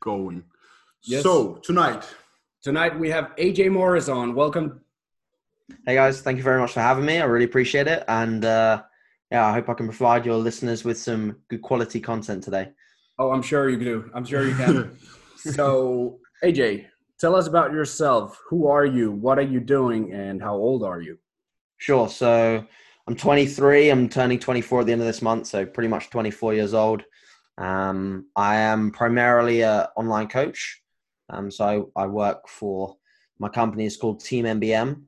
going. Yes. So tonight, Tonight we have AJ Morris on. Welcome. Hey guys, thank you very much for having me. I really appreciate it, and uh, yeah, I hope I can provide your listeners with some good quality content today. Oh, I'm sure you do. I'm sure you can. so, AJ, tell us about yourself. Who are you? What are you doing? And how old are you? Sure. So I'm 23. I'm turning 24 at the end of this month, so pretty much 24 years old. Um, I am primarily an online coach. Um, so I, I work for my company. is called Team MBM,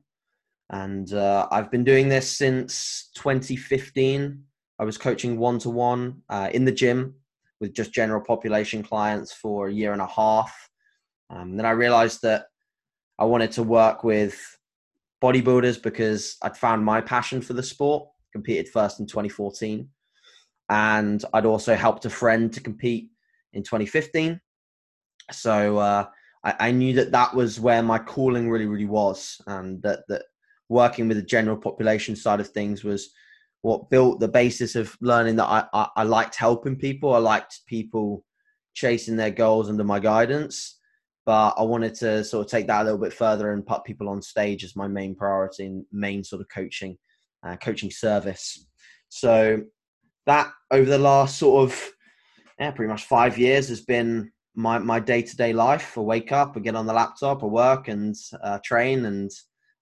and uh, I've been doing this since 2015. I was coaching one to one in the gym with just general population clients for a year and a half. Um, then I realized that I wanted to work with bodybuilders because I'd found my passion for the sport. Competed first in 2014, and I'd also helped a friend to compete in 2015. So uh, I, I, knew that that was where my calling really, really was, and that that working with the general population side of things was what built the basis of learning that I, I, I liked helping people. I liked people chasing their goals under my guidance but I wanted to sort of take that a little bit further and put people on stage as my main priority and main sort of coaching, uh, coaching service. So that over the last sort of yeah, pretty much five years has been my my day to day life. I wake up, I get on the laptop, I work and uh, train, and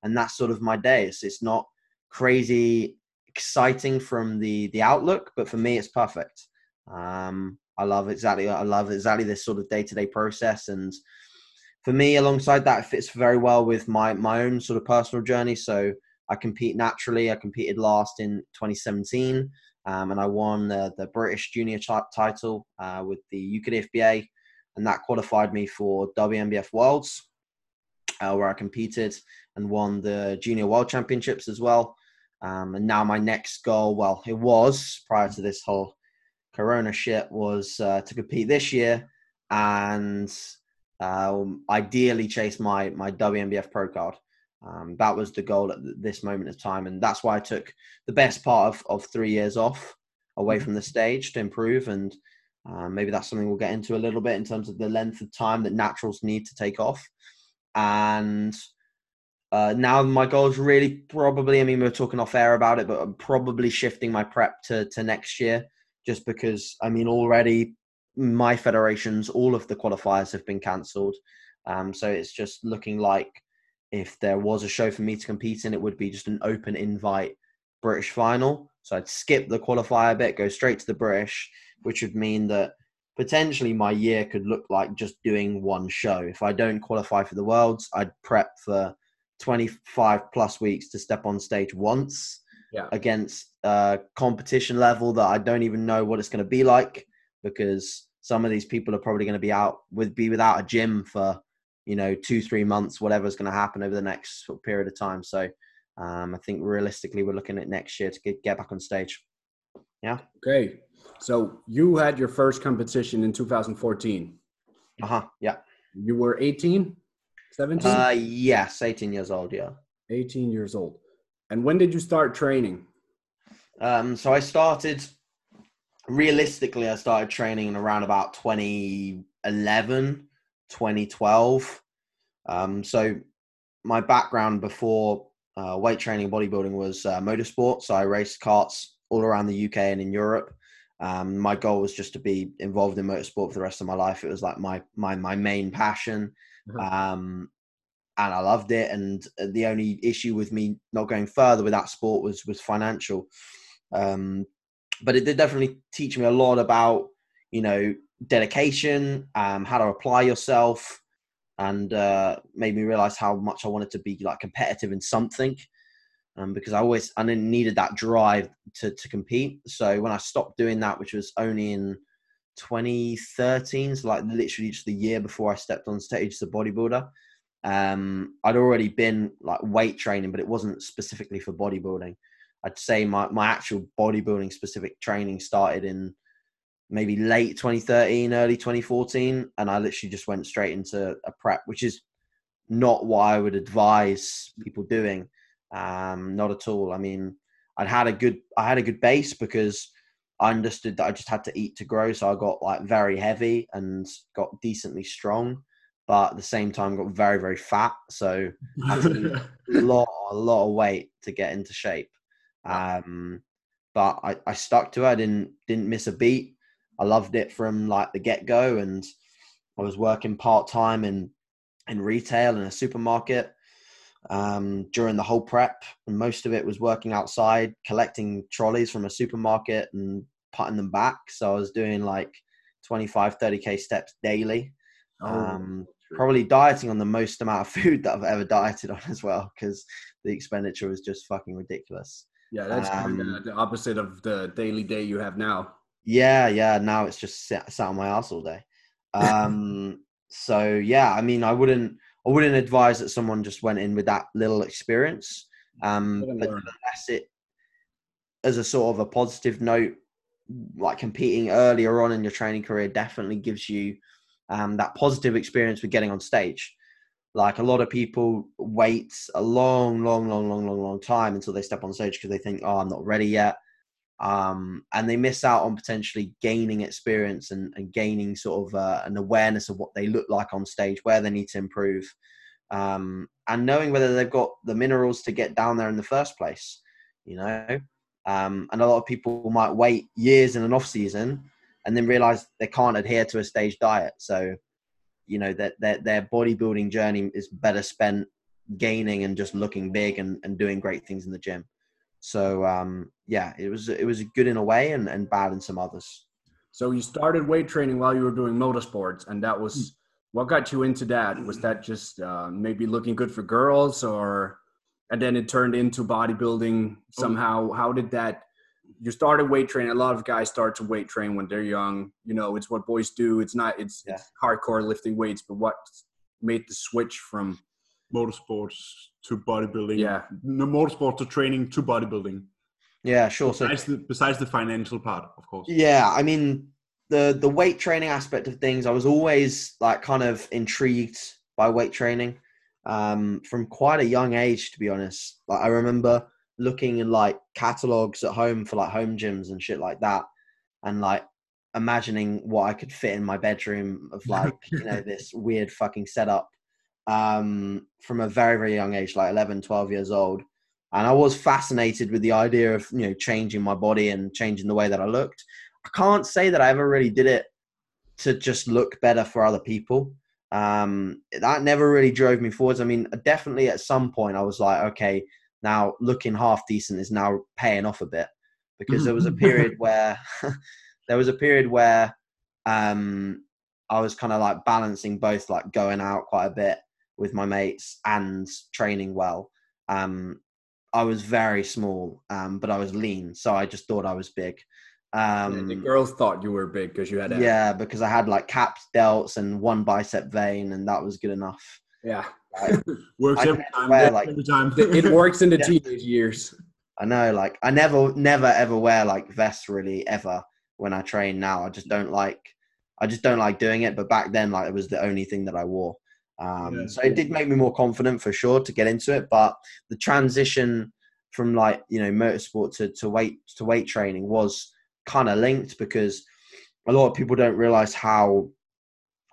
and that's sort of my day. It's, it's not crazy exciting from the the outlook, but for me, it's perfect. Um, I love exactly I love exactly this sort of day to day process and for me, alongside that, it fits very well with my my own sort of personal journey. So I compete naturally. I competed last in 2017, um, and I won the, the British Junior title uh, with the UKDFBA, and that qualified me for WNBF Worlds, uh, where I competed and won the Junior World Championships as well. Um, and now my next goal, well, it was prior to this whole Corona shit, was uh, to compete this year and um, ideally chase my my WNBF Pro card. Um, that was the goal at this moment of time, and that's why I took the best part of, of three years off away mm-hmm. from the stage to improve. And uh, maybe that's something we'll get into a little bit in terms of the length of time that naturals need to take off. And uh, now my goal is really probably, I mean, we are talking off air about it, but I'm probably shifting my prep to, to next year just because, I mean, already my federations, all of the qualifiers have been cancelled. Um, so it's just looking like if there was a show for me to compete in, it would be just an open invite British final. So I'd skip the qualifier bit, go straight to the British, which would mean that potentially my year could look like just doing one show. If I don't qualify for the Worlds, I'd prep for 25 plus weeks to step on stage once yeah. against a competition level that I don't even know what it's going to be like because some of these people are probably going to be out with be without a gym for you know two three months whatever's going to happen over the next sort of period of time. So um, i think realistically we're looking at next year to get, get back on stage. Yeah? Okay so you had your first competition in 2014 uh-huh. Yeah. You were 18 17 uh yes. 18 years old yeah. 18 years old. And when did you start training? Um so i started realistically, I started training in around about 2011, 2012. Um, so my background before uh, weight training bodybuilding was uh, motorsport. So I raced karts all around the UK and in Europe. Um, my goal was just to be involved in motorsport for the rest of my life. It was like my my my main passion, mm-hmm. um, and I loved it. And the only issue with me not going further with that sport was was financial. Um, but it did definitely teach me a lot about you know dedication, um, how to apply yourself, and uh, made me realize how much I wanted to be like competitive in something. Um, because I always I needed that drive to to compete. So when I stopped doing that, which was only in 2013, so like literally just the year before I stepped on stage as a bodybuilder, um, I'd already been like weight training, but it wasn't specifically for bodybuilding. I'd say my, my actual bodybuilding specific training started in maybe late 2013, early 2014. And I literally just went straight into a prep, which is not what I would advise people doing. Um, not at all. I mean, I'd had a good, I had a good base because I understood that I just had to eat to grow. So I got like very heavy and got decently strong, but at the same time got very, very fat. So I had to a lot, a lot of weight to get into shape. Um, but I, I stuck to it. I didn't didn't miss a beat. I loved it from like the get go, and I was working part time in in retail in a supermarket um, during the whole prep, and most of it was working outside, collecting trolleys from a supermarket and putting them back. So I was doing like 25, 30k steps daily. Oh, Um, probably dieting on the most amount of food that I've ever dieted on as well, because the expenditure was just fucking ridiculous. yeah, that's um, the opposite of the daily day you have now. Yeah, yeah. Now it's just sat, sat on my ass all day. Um, so yeah, I mean, I wouldn't, I wouldn't advise that someone just went in with that little experience. Um, but learn. unless it, as a sort of a positive note, like competing earlier on in your training career definitely gives you um, that positive experience with getting on stage. Like a lot of people wait a long, long, long, long, long, long time until they step on stage because they think, "Oh, I'm not ready yet," um, and they miss out on potentially gaining experience and, and gaining sort of uh, an awareness of what they look like on stage, where they need to improve, um, and knowing whether they've got the minerals to get down there in the first place. You know, um, and a lot of people might wait years in an off season and then realize they can't adhere to a stage diet. So, you know, that their, their bodybuilding journey is better spent gaining and just looking big and, and doing great things in the gym. So, um, yeah, it was it was good in a way and, and bad in some others. So you started weight training while you were doing motorsports, and that was what got you into that. Was that just uh, maybe looking good for girls, or and then it turned into bodybuilding somehow? How did that? You started weight training. A lot of guys start to weight train when they're young. You know, it's what boys do. It's not. It's, Yeah. it's hardcore lifting weights. But what made the switch from? motorsports to bodybuilding. Yeah. No motorsports to training to bodybuilding. Yeah, sure. So Besides the, besides the financial part, of course. Yeah, I mean the the weight training aspect of things, I was always like kind of intrigued by weight training um, from quite a young age, to be honest. Like I remember looking in like catalogs at home for like home gyms and shit like that, and like imagining what I could fit in my bedroom of like you know this weird fucking setup um, from a very very young age, like 11, 12 years old and I was fascinated with the idea of you know changing my body and changing the way that I looked. I can't say that I ever really did it to just look better for other people. Um, that never really drove me forwards. I mean, definitely at some point I was like, okay, now looking half decent is now paying off a bit because there was a period where there was a period where um, I was kind of like balancing both like going out quite a bit with my mates and training well. Um, I was very small, um, but I was lean, so I just thought I was big. Um, the girls thought you were big because you had. yeah, because I had like caps, delts, and one bicep vein, and that was good enough. yeah. Works every time. wear, like- every time. It works in the Yeah. teenage years. I know, like I never, never, ever wear like vests really ever when I train. Now I just don't like, I just don't like doing it. But back then, like it was the only thing that I wore. Um, Yeah. So it did make me more confident for sure to get into it. But the transition from like you know motorsport to to weight to weight training was kind of linked because a lot of people don't realize how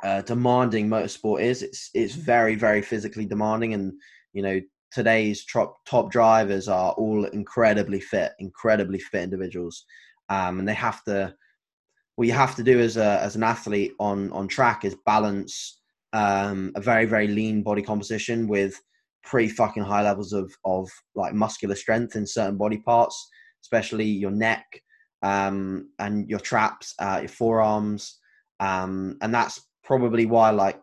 uh, demanding motorsport is. It's it's very very physically demanding, and you know today's top top drivers are all incredibly fit, incredibly fit individuals, um, and they have to. What you have to do as a as an athlete on on track is balance um, a very very lean body composition with pretty fucking high levels of of like muscular strength in certain body parts, especially your neck um, and your traps, uh, your forearms, um, and that's probably why like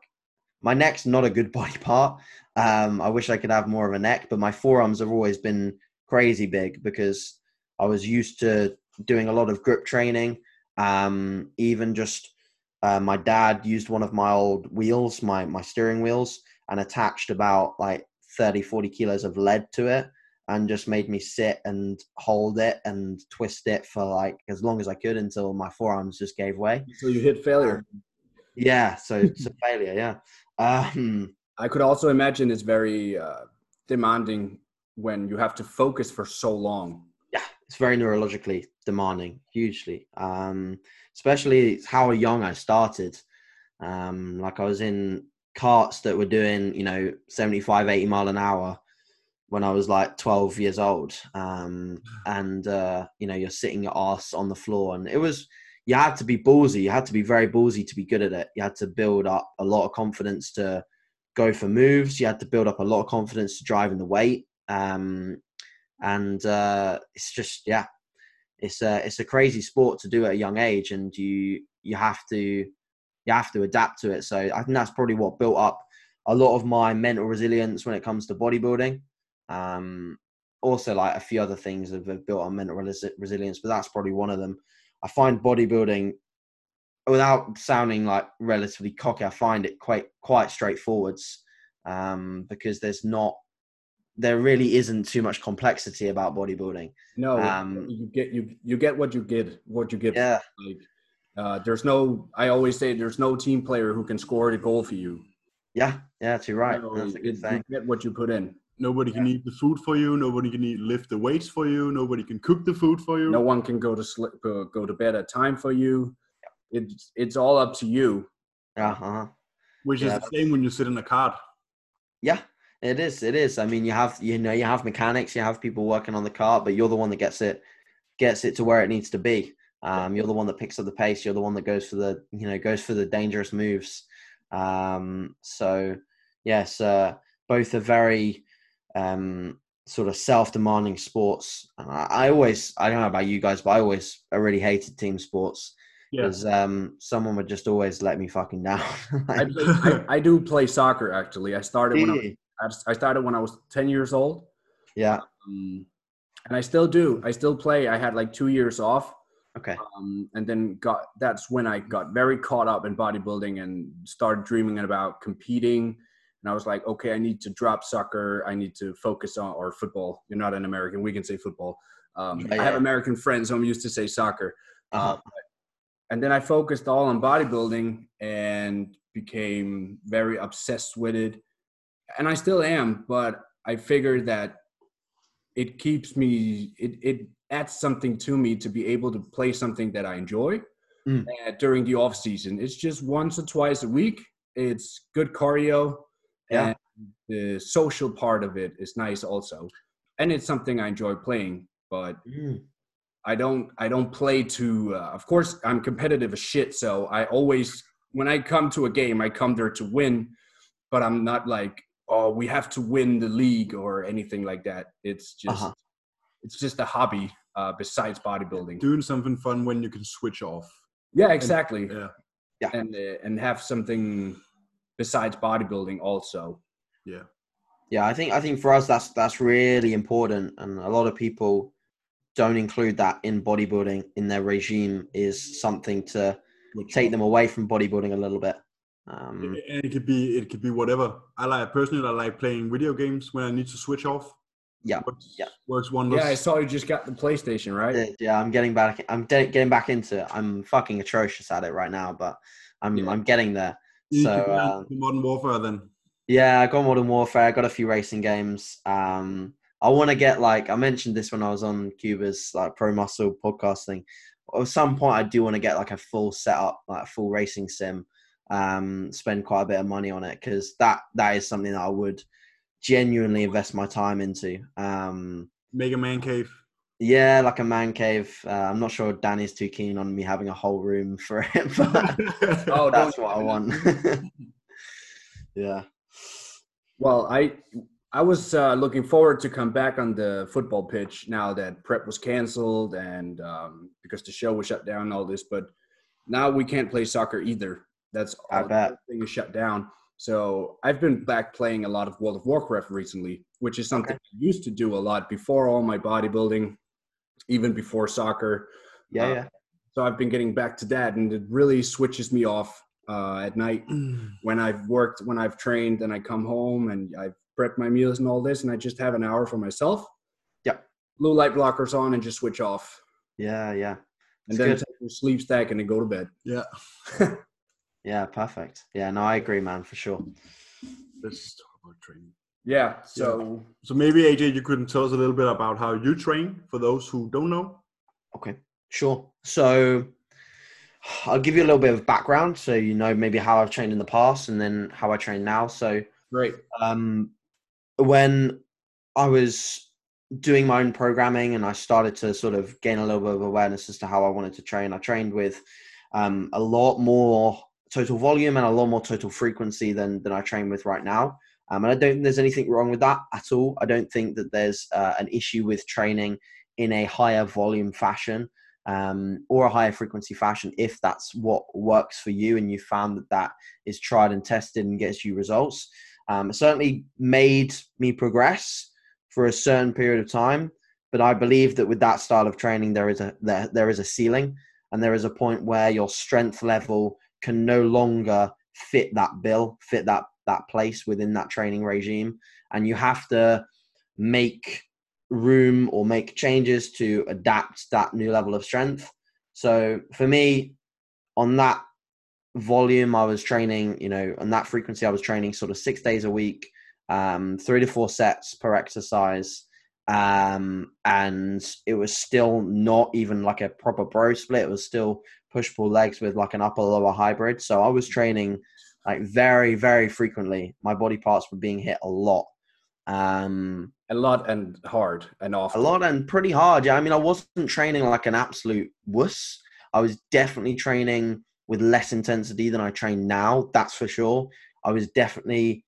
my neck's not a good body part. Um, I wish I could have more of a neck, but my forearms have always been crazy big because I was used to doing a lot of grip training. Um, even just uh, my dad used one of my old wheels, my my steering wheels, and attached about like 30, 40 kilos of lead to it and just made me sit and hold it and twist it for like as long as I could until my forearms just gave way. So you hit failure. Yeah, so it's a failure. Yeah. Um, I could also imagine it's very uh, demanding when you have to focus for so long. It's very neurologically demanding, hugely. Um, especially how young I started. Um, like I was in karts that were doing, you know, 75, 80 mile an hour when I was like 12 years old. Um, and, uh, you know, you're sitting your ass on the floor. And it was, you had to be ballsy. You had to be very ballsy to be good at it. You had to build up a lot of confidence to go for moves. You had to build up a lot of confidence to drive in the weight. Um, and uh, it's just, yeah, it's a, it's a crazy sport to do at a young age. And you, you have to, you have to adapt to it. So I think that's probably what built up a lot of my mental resilience when it comes to bodybuilding. Um, also, like a few other things that have built on mental resi- resilience, but that's probably one of them. I find bodybuilding, without sounding like relatively cocky, I find it quite quite straightforwards um, because there's not, there really isn't too much complexity about bodybuilding. No, Um, you get you you get what you get what you get. Yeah, Like, uh, there's no. I always say there's no team player who can score the goal for you. yeah, yeah. Too right. You know, That's a good you- thing. You get what you put in. Nobody can eat the food for you. Nobody can eat, lift the weights for you. Nobody can cook the food for you. No one can go to sleep, go, go to bed at time for you. Yeah. It's it's all up to you. Uh-huh. Which Yeah. is the same when you sit in a kart. Yeah, it is. It is. I mean, you have you know you have mechanics, you have people working on the car, but you're the one that gets it gets it to where it needs to be. Um, you're the one that picks up the pace. You're the one that goes for the you know goes for the dangerous moves. Um, so yes, uh, both are very um, sort of self-demanding sports. And I, I always I don't know about you guys, but I always I really hated team sports Yeah. because um, someone would just always let me fucking down. I, I, I do play soccer actually. I started when I, was, I started when I was ten years old, yeah. um, and I still do. I still play. I had like two years off, Okay. um, and then got that's when I got very caught up in bodybuilding and started dreaming about competing. And I was like, okay, I need to drop soccer. I need to focus on or football. You're not an American. We can say football. Um, Yeah, I have. American friends, so I'm used to say soccer. Uh-huh. and then I focused all on bodybuilding and became very obsessed with it. And I still am, but I figure that it keeps me, it, it adds something to me to be able to play something that I enjoy Mm. uh, during the off season. It's just once or twice a week. It's good cardio. Yeah. And the social part of it is nice also. And it's something I enjoy playing, but Mm. I don't I don't play to uh, of course I'm competitive as shit so I always when I come to a game I come there to win but I'm not like oh we have to win the league or anything like that it's just Uh-huh. it's just a hobby uh, besides bodybuilding Doing something fun when you can switch off. yeah exactly Yeah. Yeah. and uh, and have something besides bodybuilding also Yeah. Yeah, I think I think for us that's that's really important, and a lot of people don't include that in bodybuilding in their regime is something to take them away from bodybuilding a little bit. Um, and it could be it could be whatever. I like personally I like playing video games when I need to switch off. yeah, Works, yeah. works wonders. yeah I saw you just got the PlayStation right Uh, yeah, I'm getting back. I'm de- getting back into. it. I'm fucking atrocious at it right now, but I'm Yeah. I'm getting there. You So can learn uh, Modern Warfare then. yeah, I got Modern Warfare. I got a few racing games. Um, I want to get like I mentioned this when I was on Kuba's like Pro Muscle podcasting. At some point, I do want to get like a full setup, like a full racing sim. Um, spend quite a bit of money on it because that that is something that I would genuinely invest my time into. Um, Make a man cave. yeah, like a man cave. Uh, I'm not sure Danny's too keen on me having a whole room for it, but oh that's what I want. yeah. Well, I I was uh, looking forward to come back on the football pitch now that prep was canceled and um, because the show was shut down and all this. But now we can't play soccer either. That's I all. bet. Thing is shut down. So I've been back playing a lot of World of Warcraft recently, which is something I used to do a lot before all my bodybuilding, even before soccer. Yeah, Uh, yeah. So I've been getting back to that, and it really switches me off uh, at night when I've worked, when I've trained, and I come home and I've prepped my meals and all this, and I just have an hour for myself. Yeah. Blue light blockers on and just switch off, Yeah, yeah. and It's then take your sleep stack and then go to bed. Yeah. Yeah, perfect. Yeah, no, I agree, man, for sure. Let's talk about training. Yeah. So So maybe AJ, you could tell us a little bit about how you train for those who don't know. Okay, sure. So I'll give you a little bit of background so you know maybe how I've trained in the past and then how I train now. So great. um, when I was doing my own programming and I started to sort of gain a little bit of awareness as to how I wanted to train, I trained with um, a lot more total volume and a lot more total frequency than than I train with right now. Um, and I don't think there's anything wrong with that at all. I don't think that there's uh, an issue with training in a higher volume fashion um, or a higher frequency fashion if that's what works for you and you found that that is tried and tested and gets you results. Um, certainly made me progress for a certain period of time, but I believe that with that style of training, there is a there, there is a ceiling and there is a point where your strength level can no longer fit that bill, fit that that place within that training regime, and you have to make room or make changes to adapt that new level of strength. So for me, on that volume, I was training, you know, on that frequency, I was training sort of six days a week, um, three to four sets per exercise. Um, and it was still not even like a proper bro split. It was still push pull legs with like an upper lower hybrid. So I was training like very, very frequently. My body parts were being hit a lot. Um, a lot and hard and often. A lot and pretty hard. Yeah, I mean, I wasn't training like an absolute wuss. I was definitely training with less intensity than I train now. That's for sure. I was definitely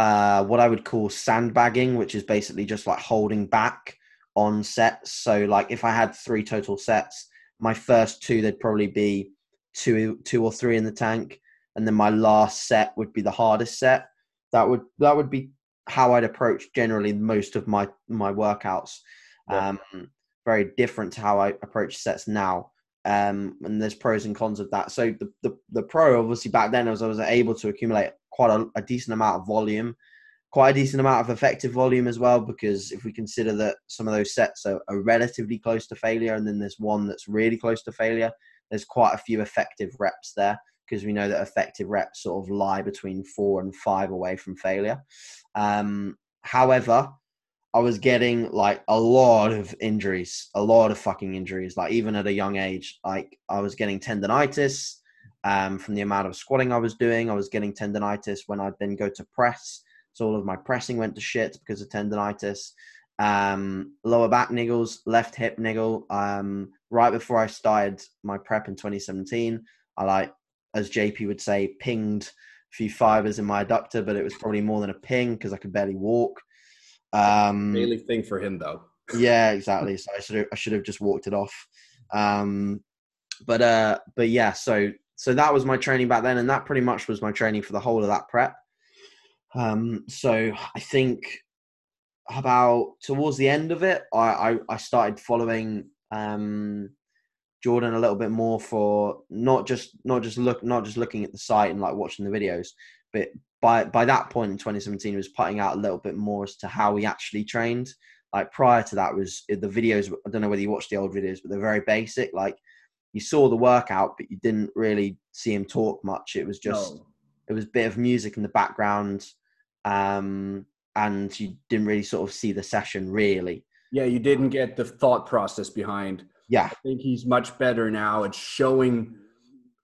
uh, what I would call sandbagging, which is basically just like holding back on sets. So, like, if I had three total sets, my first two there'd probably be two, two or three in the tank, and then my last set would be the hardest set. That would that would be how I'd approach generally most of my my workouts. Yeah. Um, very different to how I approach sets now. Um, and there's pros and cons of that. So the, the, the pro obviously back then was I was able to accumulate quite a, a, decent amount of volume, quite a decent amount of effective volume as well. Because if we consider that some of those sets are, are relatively close to failure, and then there's one that's really close to failure, there's quite a few effective reps there because we know that effective reps sort of lie between four and five away from failure. Um, however, I was getting like a lot of injuries, a lot of fucking injuries. Like even at a young age, like I was getting tendonitis um, from the amount of squatting I was doing. I was getting tendonitis when I'd then go to press. So all of my pressing went to shit because of tendonitis. Um, lower back niggles, left hip niggle. Um, right before I started my prep in 2017, I like as JP would say, pinged a few fibers in my adductor, but it was probably more than a ping because I could barely walk. Um, Daily thing for him though. Yeah, exactly. So I should have, I should have just walked it off. Um, but uh, but yeah, so so that was my training back then, and that pretty much was my training for the whole of that prep. Um, so I think about towards the end of it, I I, I started following um Jordan a little bit more for not just not just look not just looking at the site and like watching the videos, but by by that point in 2017, was putting out a little bit more as to how he actually trained. Like prior to that was the videos. I don't know whether you watched the old videos, but they're very basic. Like you saw the workout, but you didn't really see him talk much. It was just no. it was a bit of music in the background, um, and you didn't really sort of see the session really. Yeah, you didn't get the thought process behind yeah. I think he's much better now at showing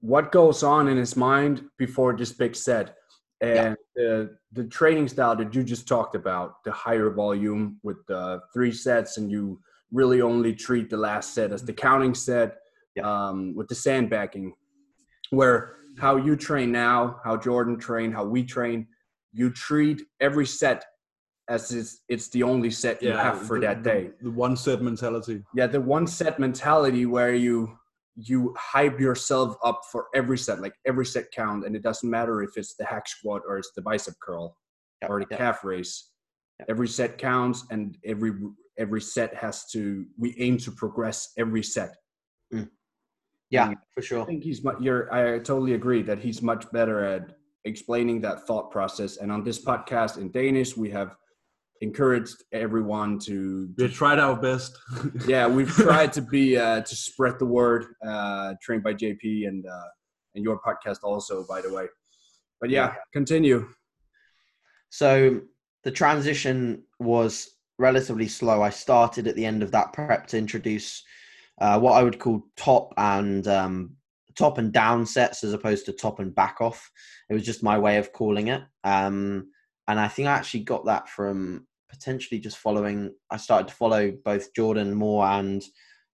what goes on in his mind before this big set. And yeah. the, the training style that you just talked about, the higher volume with the three sets, and you really only treat the last set as the counting set yeah. um, with the sandbagging, where how you train now, how Jordan train, how we train, you treat every set as it's, it's the only set you yeah, have for the, that day. The, the one set mentality. Yeah, the one set mentality where you you hype yourself up for every set, like every set count, and it doesn't matter if it's the hack squat or it's the bicep curl yep, or the yep. calf raise. Yep. Every set counts, and every every set has to. We aim to progress every set. Yeah, and for sure. I think he's much. You're. I totally agree that he's much better at explaining that thought process. And on this podcast in Danish, we have encouraged everyone to, to we tried our best yeah we've tried to be uh, to spread the word uh, trained by jp and uh, and your podcast also by the way but yeah, yeah. continue so the transition was relatively slow. I started at the end of that prep to introduce uh, what I would call top and um, top and down sets as opposed to top and back off. It was just my way of calling it. Um, and I think I actually got that from potentially just following. I started to follow both Jordan Moore and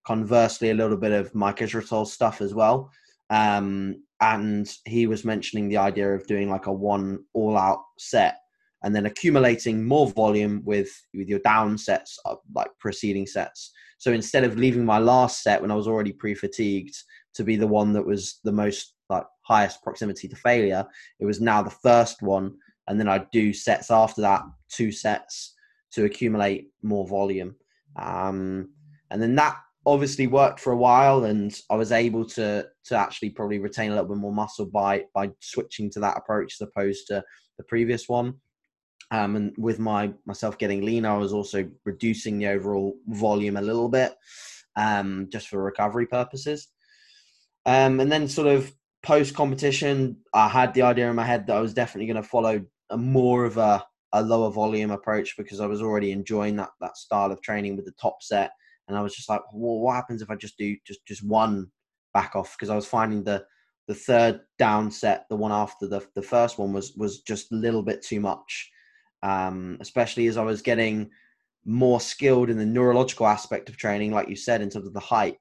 conversely a little bit of Mike Israetel stuff as well. Um, and he was mentioning the idea of doing like a one all out set and then accumulating more volume with with your down sets like preceding sets. So instead of leaving my last set when I was already pre-fatigued to be the one that was the most like highest proximity to failure, it was now the first one, and then I'd do sets after that, two sets to accumulate more volume. Um, and then that obviously worked for a while, and I was able to to actually probably retain a little bit more muscle by by switching to that approach as opposed to the previous one. Um, and with my myself getting leaner, I was also reducing the overall volume a little bit, um, just for recovery purposes. Um, and then sort of post competition, I had the idea in my head that I was definitely going to follow a more of a, a lower volume approach because I was already enjoying that that style of training with the top set. And I was just like, well, what happens if I just do just just one back off? Because I was finding the the third down set, the one after the the first one was was just a little bit too much um, especially as I was getting more skilled in the neurological aspect of training, like you said, in terms of the hype.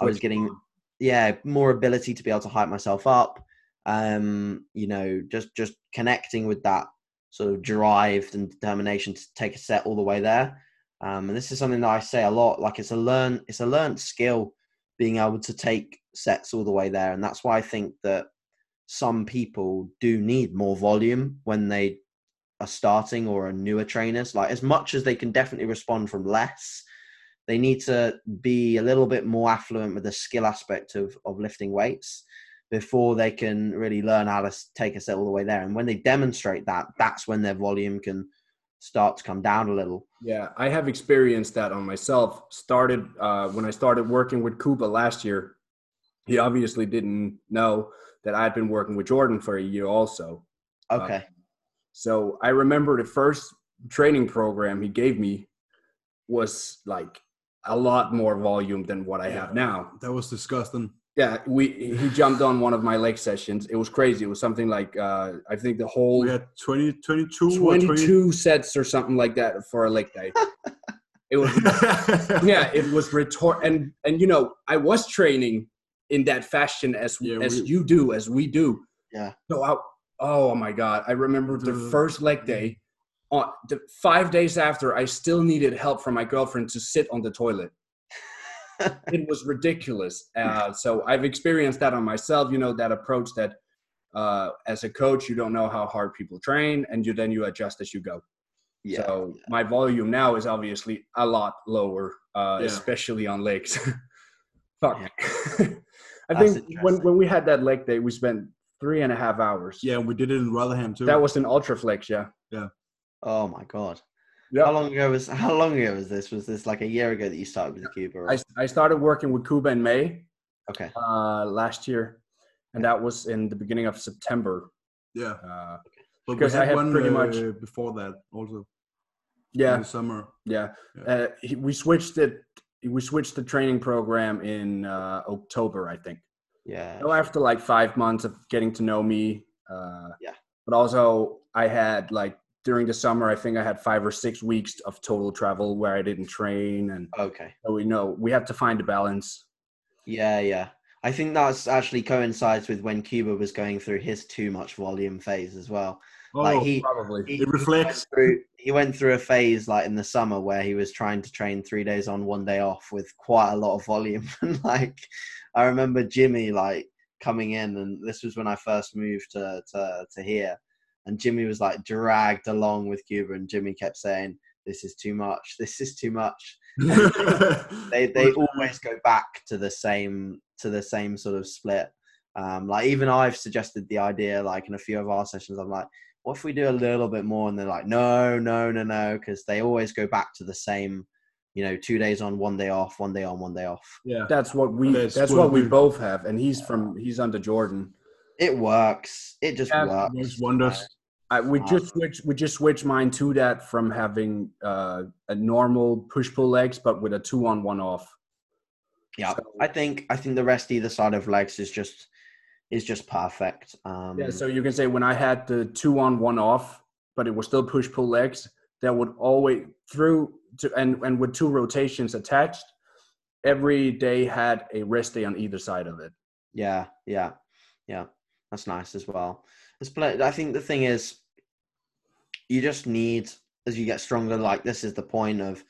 I was getting, yeah, more ability to be able to hype myself up. Um, you know, just just connecting with that sort of drive and determination to take a set all the way there. Um, and this is something that I say a lot. Like it's a learn, it's a learned skill being able to take sets all the way there, and that's why I think that some people do need more volume when they are starting or are newer trainers, like as much as they can definitely respond from less, they need to be a little bit more affluent with the skill aspect of, of lifting weights before they can really learn how to take a set all the way there. And when they demonstrate that, that's when their volume can start to come down a little. Yeah, I have experienced that on myself. Started uh, when I started working with Kuba last year. He obviously didn't know that I had been working with Jordan for a year also. Okay. Uh, so I remember the first training program he gave me was like a lot more volume than what I yeah, have now. That was disgusting. Yeah, we he jumped on one of my leg sessions. It was crazy. It was something like uh, I think the whole we had 20, 22, 22 20... sets or something like that for a leg day. it was yeah, it was retort and and you know I was training in that fashion as yeah, as we, you do as we do. Yeah. So I oh my god. I remember the first leg day on the five days after i still needed help from my girlfriend to sit on the toilet. It was ridiculous. Uh, so i've experienced that on myself you know that approach that uh, as a coach you don't know how hard people train and you then you adjust as you go. Yeah, so yeah. my volume now is obviously a lot lower uh, yeah. especially on legs. Fuck. I think when, when we had that leg day we spent three and a half hours. Yeah, we did it in Rotherham too. That was in Ultraflex, yeah. Yeah. Oh my god. Yeah. How long ago was how long ago was this? Was this like a year ago that you started with Kuba? I, I started working with Kuba in May. Okay. Uh, last year, and that was in the beginning of September. Yeah. Uh, but because I had one, pretty uh, much before that also. Yeah. In the summer. Yeah. yeah. Uh, he, we switched it. We switched the training program in uh, October, I think. Yeah. So after like five months of getting to know me. Uh, yeah. But also, I had like during the summer, I think I had five or six weeks of total travel where I didn't train, and okay. So we know we have to find a balance. Yeah, yeah. I think that's actually coincides with when Kuba was going through his too much volume phase as well. Oh, like he, probably. He, it reflects. He went, through, he went through a phase like in the summer where he was trying to train three days on, one day off with quite a lot of volume. and like, I remember Jimmy like coming in, and this was when I first moved to to, to here, and Jimmy was like dragged along with Kuba, and Jimmy kept saying, "This is too much. This is too much." they they always go back to the same to the same sort of split. Um, like even I've suggested the idea, like in a few of our sessions, I'm like, what if we do a little bit more? And they're like, no, no, no, no, because they always go back to the same, you know, two days on, one day off, one day on, one day off. Yeah, that's what we. That's, that's what we both have, and he's from he's under Jordan. It works. It just yeah, works. It wonders. I, we Uh, just switch. We just switched mine to that from having uh, a normal push pull legs, but with a two on one off. Yeah, So- I think I think the rest either side of legs is just is just perfect. Um, Yeah, so you can say when I had the two on one off, but it was still push pull legs, that would always through to and and with two rotations attached, every day had a rest day on either side of it. Yeah, yeah, yeah. That's nice as well. It's I think the thing is, you just need as you get stronger. Like this is the point of,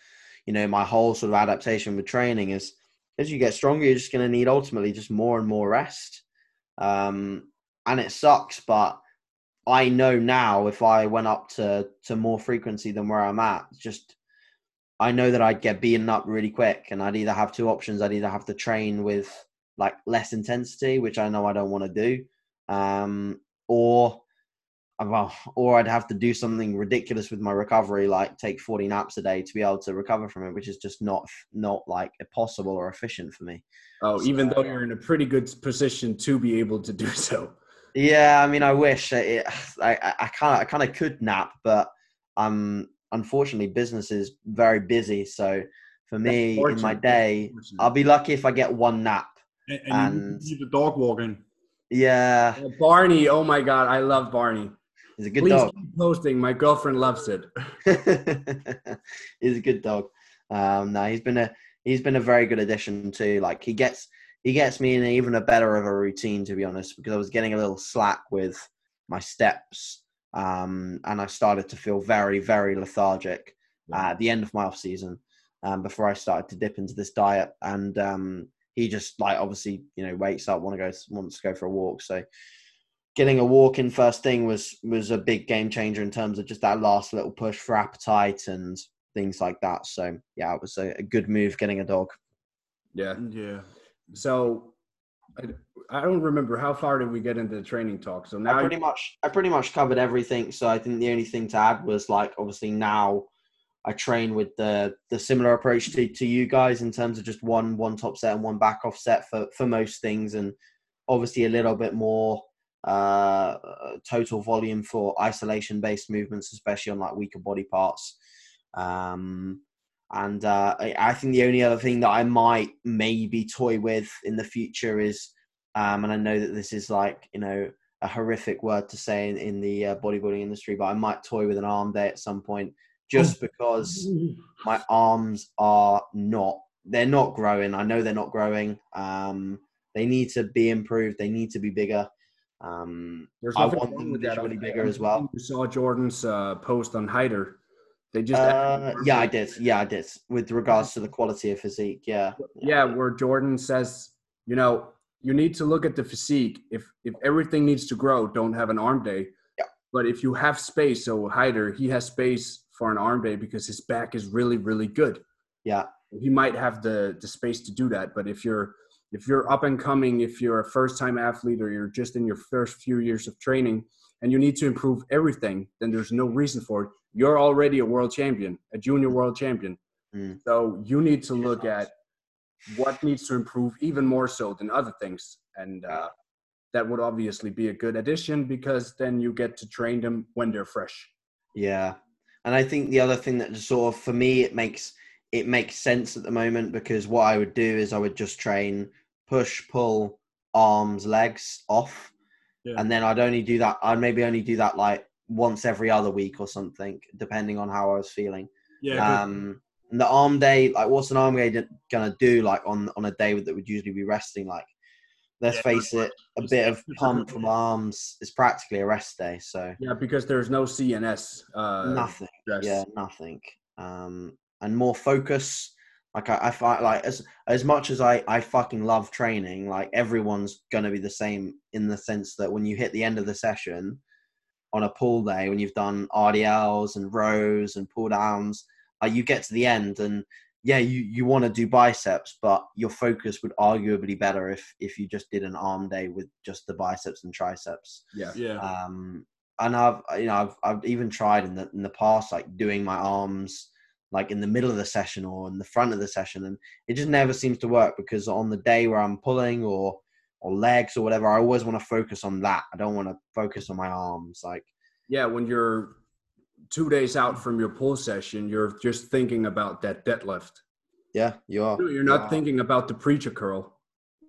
you know, my whole sort of adaptation with training is as you get stronger, you're just going to need ultimately just more and more rest. Um, and it sucks, but I know now if I went up to to more frequency than where I'm at, just I know that I'd get beaten up really quick, and I'd either have two options. I'd either have to train with like less intensity, which I know I don't want to do, um, or well, or I'd have to do something ridiculous with my recovery, like take 40 naps a day to be able to recover from it, which is just not not like possible or efficient for me. Oh, even though you're in a pretty good position to be able to do so. Yeah, I mean, I wish it, I I kind of I kind of could nap, but um, unfortunately, business is very busy. So for me, in my day, I'll be lucky if I get one nap. And, and you And- the dog walking. Yeah, Oh, Barney, oh my god, I love Barney. He's a good Please dog. keep posting. My girlfriend loves it. he's a good dog. Um, no, he's been a he's been a very good addition too. Like he gets he gets me in even a better of a routine to be honest, because I was getting a little slack with my steps, um, and I started to feel very very lethargic uh, at the end of my off season. Um, before I started to dip into this diet, and um, he just like obviously you know wakes up want to go wants to go for a walk, so getting a walk in first thing was was a big game changer in terms of just that last little push for appetite and things like that. So yeah, it was a, a good move getting a dog. Yeah. Yeah. So I, I don't remember how far did we get into the training talk. So I now pretty much I pretty much covered everything. So I think the only thing to add was like obviously now I train with the the similar approach to, to you guys in terms of just one one top set and one back off set for for most things and obviously a little bit more uh total volume for isolation based movements especially on like weaker body parts. Um and uh I, I think the only other thing that i might maybe toy with in the future is um and i know that this is like you know a horrific word to say in, in the uh, bodybuilding industry but i might toy with an arm day at some point just because my arms are not they're not growing. I know they're not growing. Um they need to be improved. They need to be bigger um There's I nothing want wrong with that. I- bigger as well. You saw Jordan's uh, post on Hyder. They just uh, yeah i did yeah i did with regards to the quality of physique yeah yeah, where Jordan says, you know, you need to look at the physique. If if everything needs to grow, don't have an arm day. Yeah. But if you have space, so Hyder, he has space for an arm day because his back is really really good. yeah He might have the the space to do that. But if you're if you're up and coming, if you're a first time athlete or you're just in your first few years of training and you need to improve everything, then there's no reason for it. You're already a world champion, a junior world champion. Mm. So you need to look at what needs to improve even more so than other things. And uh, that would obviously be a good addition because then you get to train them when they're fresh. Yeah, and I think the other thing that sort of for me it makes it makes sense at the moment because what I would do is I would just train push, pull, arms, legs off, Yeah. and then I'd only do that. I'd maybe only do that like once every other week or something, depending on how I was feeling. Yeah. Um, and the arm day, like what's an arm day gonna do? Like on on a day that would usually be resting, like. Let's Yeah, face it, a bit of pump from arms is practically a rest day. So Yeah, because there's no CNS. Uh, nothing. stress. Yeah, nothing. Um, and more focus. Like I, I find, like as as much as I I fucking love training, like everyone's gonna be the same in the sense that when you hit the end of the session on a pull day, when you've done RDLs and rows and pull downs, like you get to the end and yeah, you you want to do biceps, but your focus would arguably better if if you just did an arm day with just the biceps and triceps Yeah. yeah. um and i've you know i've, I've even tried in the in the past like doing my arms like in the middle of the session or in the front of the session and it just never seems to work because on the day where i'm pulling or or legs or whatever i always want to focus on that i don't want to focus on my arms like yeah, when you're two days out from your pull session, you're just thinking about that deadlift. Yeah, you are. You're not You are. thinking about the preacher curl.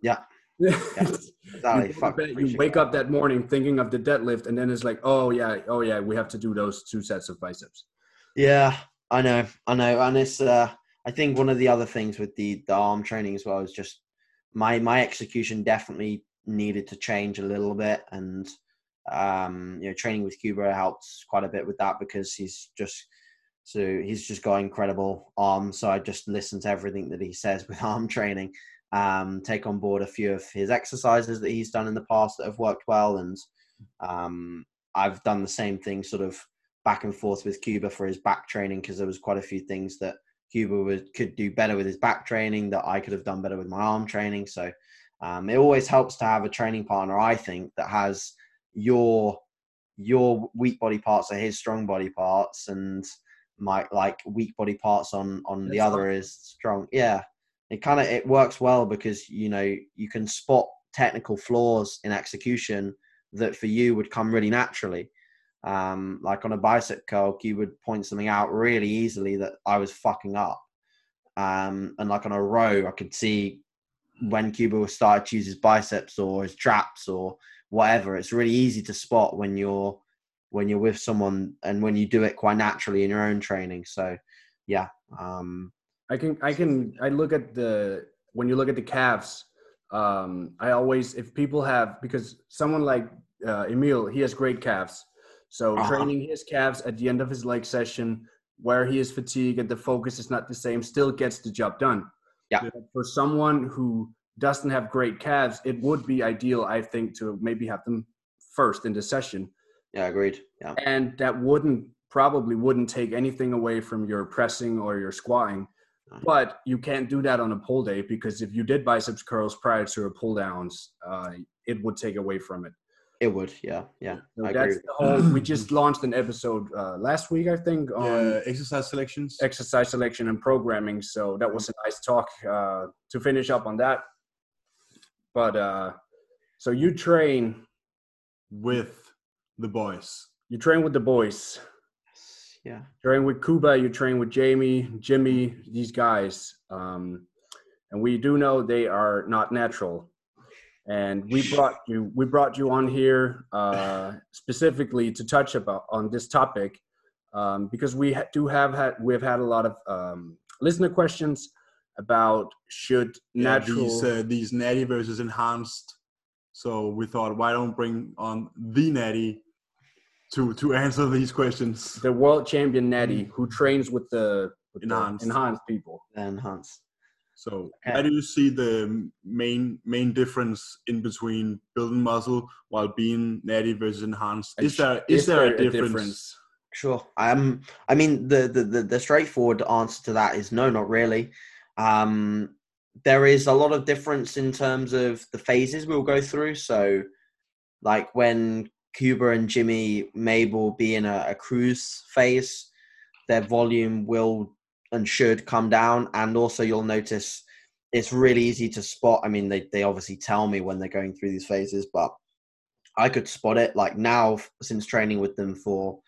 Yeah. you, Exactly. to Fuck bed, you wake up that morning thinking of the deadlift, and then it's like, oh yeah, oh yeah, we have to do those two sets of biceps. Yeah, I know, I know, and it's. Uh, I think one of the other things with the the arm training as well is just my my execution definitely needed to change a little bit, and um, you know, training with Kuba helps quite a bit with that because he's just so he's just got incredible arms. So I just listen to everything that he says with arm training. Um, take on board a few of his exercises that he's done in the past that have worked well, and um, I've done the same thing, sort of back and forth with Kuba for his back training because there was quite a few things that Kuba would, could do better with his back training that I could have done better with my arm training. So um, it always helps to have a training partner, I think, that has your your weak body parts are his strong body parts, and my like weak body parts on on the That's other is strong. Yeah, it kind of it works well because you know you can spot technical flaws in execution that for you would come really naturally um, like on a bicep curl, you would point something out really easily that I was fucking up. Um, and like on a row, I could see when Kuba would start to use his biceps or his traps or whatever. It's really easy to spot when you're when you're with someone and when you do it quite naturally in your own training. So, yeah, um, I can I can I look at the when you look at the calves. Um, I always if people have because someone like uh, Emil he has great calves. So Uh-huh. training his calves at the end of his leg session where he is fatigued and the focus is not the same still gets the job done. Yeah. For someone who doesn't have great calves, it would be ideal I think to maybe have them first in the session yeah, agreed. Yeah, and that wouldn't probably wouldn't take anything away from your pressing or your squatting but you can't do that on a pull day because if you did biceps curls prior to a pull downs uh, it would take away from it it would. Yeah, yeah, so I agree. that's the whole we just launched an episode uh, last week i think on Yeah, exercise selections. exercise selection and programming so that was a nice talk uh, to finish up on that but uh, so you train with the boys. you train with the boys Yeah, train with Kuba, you train with Jamie, Jimmy, these guys. Um, and we do know they are not natural. And we brought you we brought you on here uh, specifically to touch about on this topic um, because we ha- do have had we've had a lot of um, listener questions about should Yeah, natural these uh, these natty versus enhanced. So we thought, why don't bring on the natty to to answer these questions? the world champion Natty who trains with the, with the Enhanced. enhanced people. So. Okay. how do you see the main main difference in between building muscle while being natty versus enhanced? Is there is, there, a difference? Sure. Um, I mean, the, the the the straightforward answer to that is no, not really. Um, there is a lot of difference in terms of the phases we'll go through. So, like when Kuba and Jimmy may will be in a, a cruise phase, their volume will and should come down, and also you'll notice it's really easy to spot. I mean, they they obviously tell me when they're going through these phases, but I could spot it. Like now, since training with them for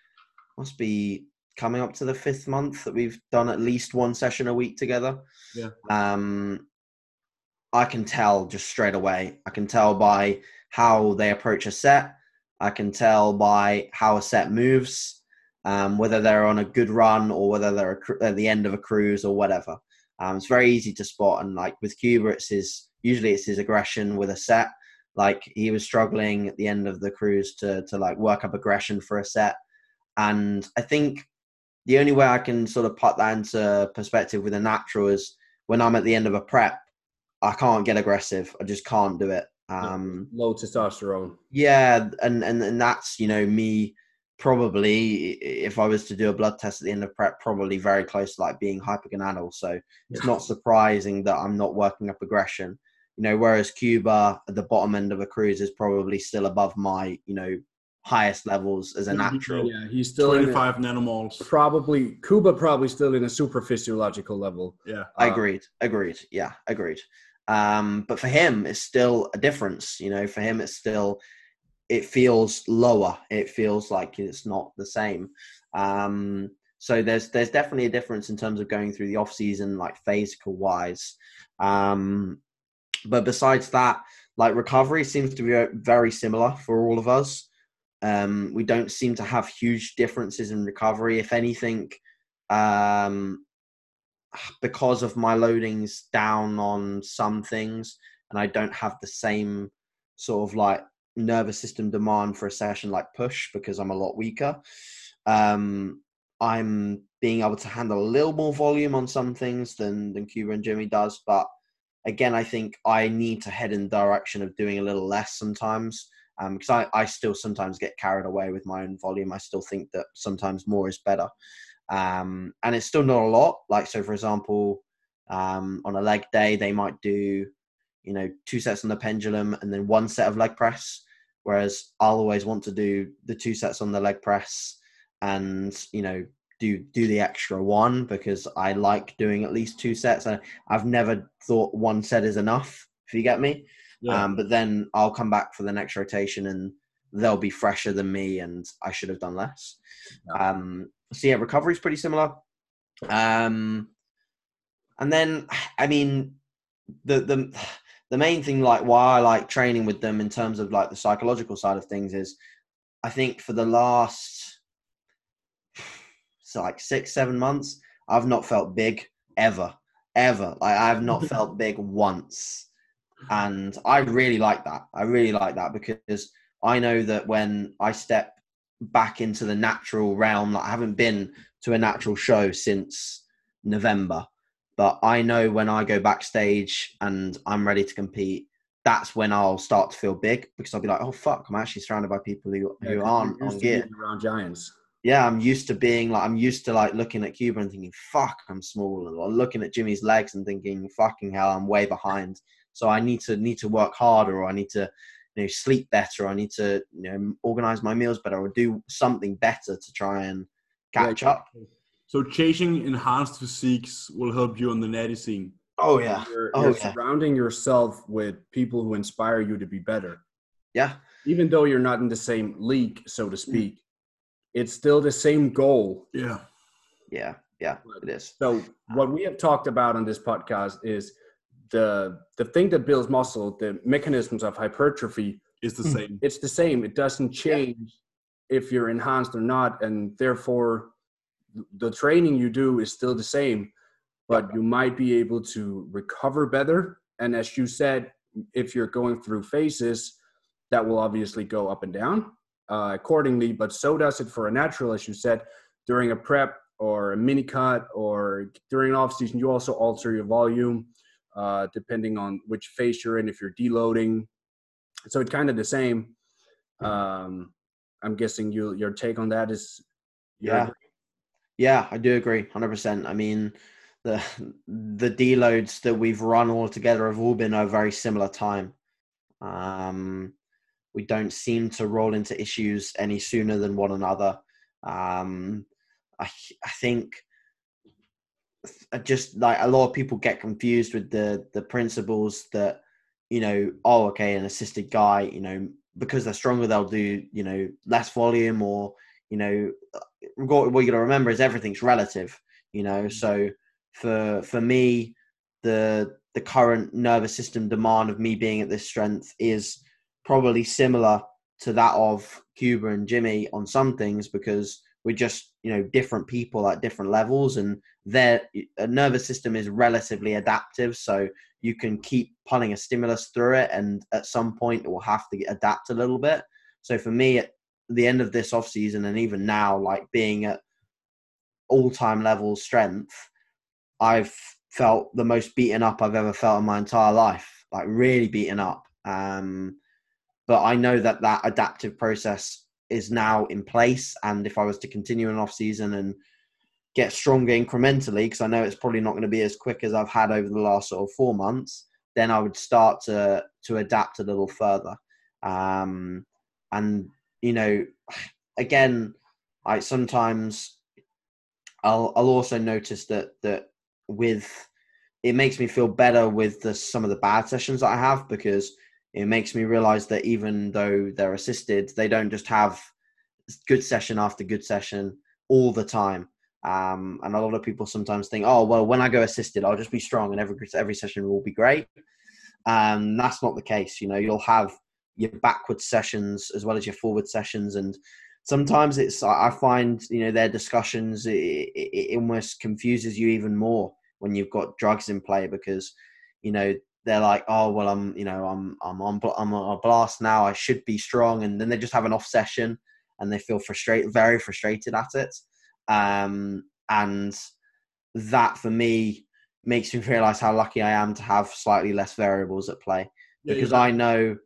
must be coming up to the fifth month that we've done at least one session a week together. Yeah. Um, I can tell just straight away. I can tell by how they approach a set. I can tell by how a set moves, um, whether they're on a good run or whether they're at the end of a cruise or whatever. Um, it's very easy to spot. And like with Kuba, it's his usually it's his aggression with a set. Like he was struggling at the end of the cruise to to like work up aggression for a set. And I think the only way I can sort of put that into perspective with a natural is when I'm at the end of a prep, I can't get aggressive. I just can't do it. Um, Low testosterone. yeah, and, and and that's you know me probably if I was to do a blood test at the end of prep, probably very close to like being hypergonadal. So it's not surprising that I'm not working up aggression. You know, whereas Kuba at the bottom end of a cruise is probably still above my you know highest levels as a Yeah, natural. Yeah, he's still in a- nanomoles. probably Kuba probably still in a super physiological level. Yeah. I Uh, agreed. Agreed. Yeah, agreed. Um, but for him, it's still a difference. You know, for him, it's still it feels lower. It feels like it's not the same. Um, so there's there's definitely a difference in terms of going through the off season, like physical wise. Um, but besides that, like recovery seems to be very similar for all of us. Um, we don't seem to have huge differences in recovery. If anything, um, because of my loadings down on some things, and I don't have the same sort of like nervous system demand for a session like push because I'm a lot weaker. Um, I'm being able to handle a little more volume on some things than than Kuba and Jimmy does, but again, I think I need to head in the direction of doing a little less sometimes because um, I, I still sometimes get carried away with my own volume. I still think that sometimes more is better. Um, and it's still not a lot. Like, so for example, um, on a leg day, they might do, you know, two sets on the pendulum and then one set of leg press. Whereas I'll always want to do the two sets on the leg press and, you know, do do the extra one because I like doing at least two sets. I, I've never thought one set is enough. If you get me, yeah. um, but then I'll come back for the next rotation and they'll be fresher than me, and I should have done less. Yeah. Um, so yeah, recovery is pretty similar. Um, and then I mean the the the main thing like why I like training with them in terms of like the psychological side of things is I think for the last so like six, seven months, I've not felt big ever, ever. Like I've not felt big once. And I really like that. I really like that because I know that when I step back into the natural realm, like I haven't been to a natural show since November, but I know when I go backstage and I'm ready to compete, that's when I'll start to feel big because I'll be like, oh fuck, I'm actually surrounded by people who, who yeah, aren't on gear. Around giants yeah, I'm used to being like I'm used to like looking at Kuba and thinking, "Fuck, I'm small," or looking at Jimmy's legs and thinking, "Fucking hell, I'm way behind." So I need to need to work harder, or I need to you know sleep better, or I need to you know organize my meals better, or do something better to try and catch yeah, up. So chasing enhanced physiques will help you on the natty scene. Oh yeah. You're, oh, you're yeah. surrounding yourself with people who inspire you to be better. Yeah. Even though you're not in the same league, so to mm. speak it's still the same goal. Yeah. Yeah. Yeah, it is. So ah. what we have talked about on this podcast is the the thing that builds muscle, the mechanisms of hypertrophy is the mm. same. It's the same. It doesn't change yeah. if you're enhanced or not, and therefore the training you do is still the same, but you might be able to recover better. And as you said, if you're going through phases, that will obviously go up and down uh, accordingly, but so does it for a natural, as you said, during a prep or a mini cut or during an off season. You also alter your volume uh, depending on which phase you're in. If you're deloading, so it's kind of the same. Um, I'm guessing you your take on that is yeah, yeah, I do agree, hundred percent. I mean, the the deloads that we've run all together have all been a very similar time. Um, we don't seem to roll into issues any sooner than one another. Um, I, I think just like a lot of people get confused with the the principles that you know oh okay an assisted guy you know because they're stronger they'll do you know less volume or you know what you got to remember is everything's relative you know? Mm. so for for me the the current nervous system demand of me being at this strength is probably similar to that of Kuba and Jimmy on some things because we're just you know different people at different levels and their nervous system is relatively adaptive. So you can keep pulling a stimulus through it and at some point it will have to adapt a little bit. So for me at the end of this off season and even now like being at all time level strength i've felt the most beaten up i've ever felt in my entire life like really beaten up um but I know that that adaptive process is now in place. And if I was to continue an off season and get stronger incrementally, because I know it's probably not going to be as quick as I've had over the last sort of four months, then I would start to to adapt a little further. Um, and you know, again, I sometimes I'll I'll also notice that that with it makes me feel better with the some of the bad sessions that I have because it makes me realize that even though they're assisted, they don't just have good session after good session all the time. Um, and a lot of people sometimes think, oh, well, when I go assisted, I'll just be strong and every, every session will be great. And that's not the case. You know, you'll have your backward sessions as well as your forward sessions. And sometimes it's, I find, you know, their discussions, it, it almost confuses you even more when you've got drugs in play because, you know, they're like, oh well, I'm you know I'm I'm on I'm on a blast now. I should be strong, and then they just have an off session and they feel frustrated, very frustrated at it. Um, and that for me makes me realize how lucky I am to have slightly less variables at play because yeah. I know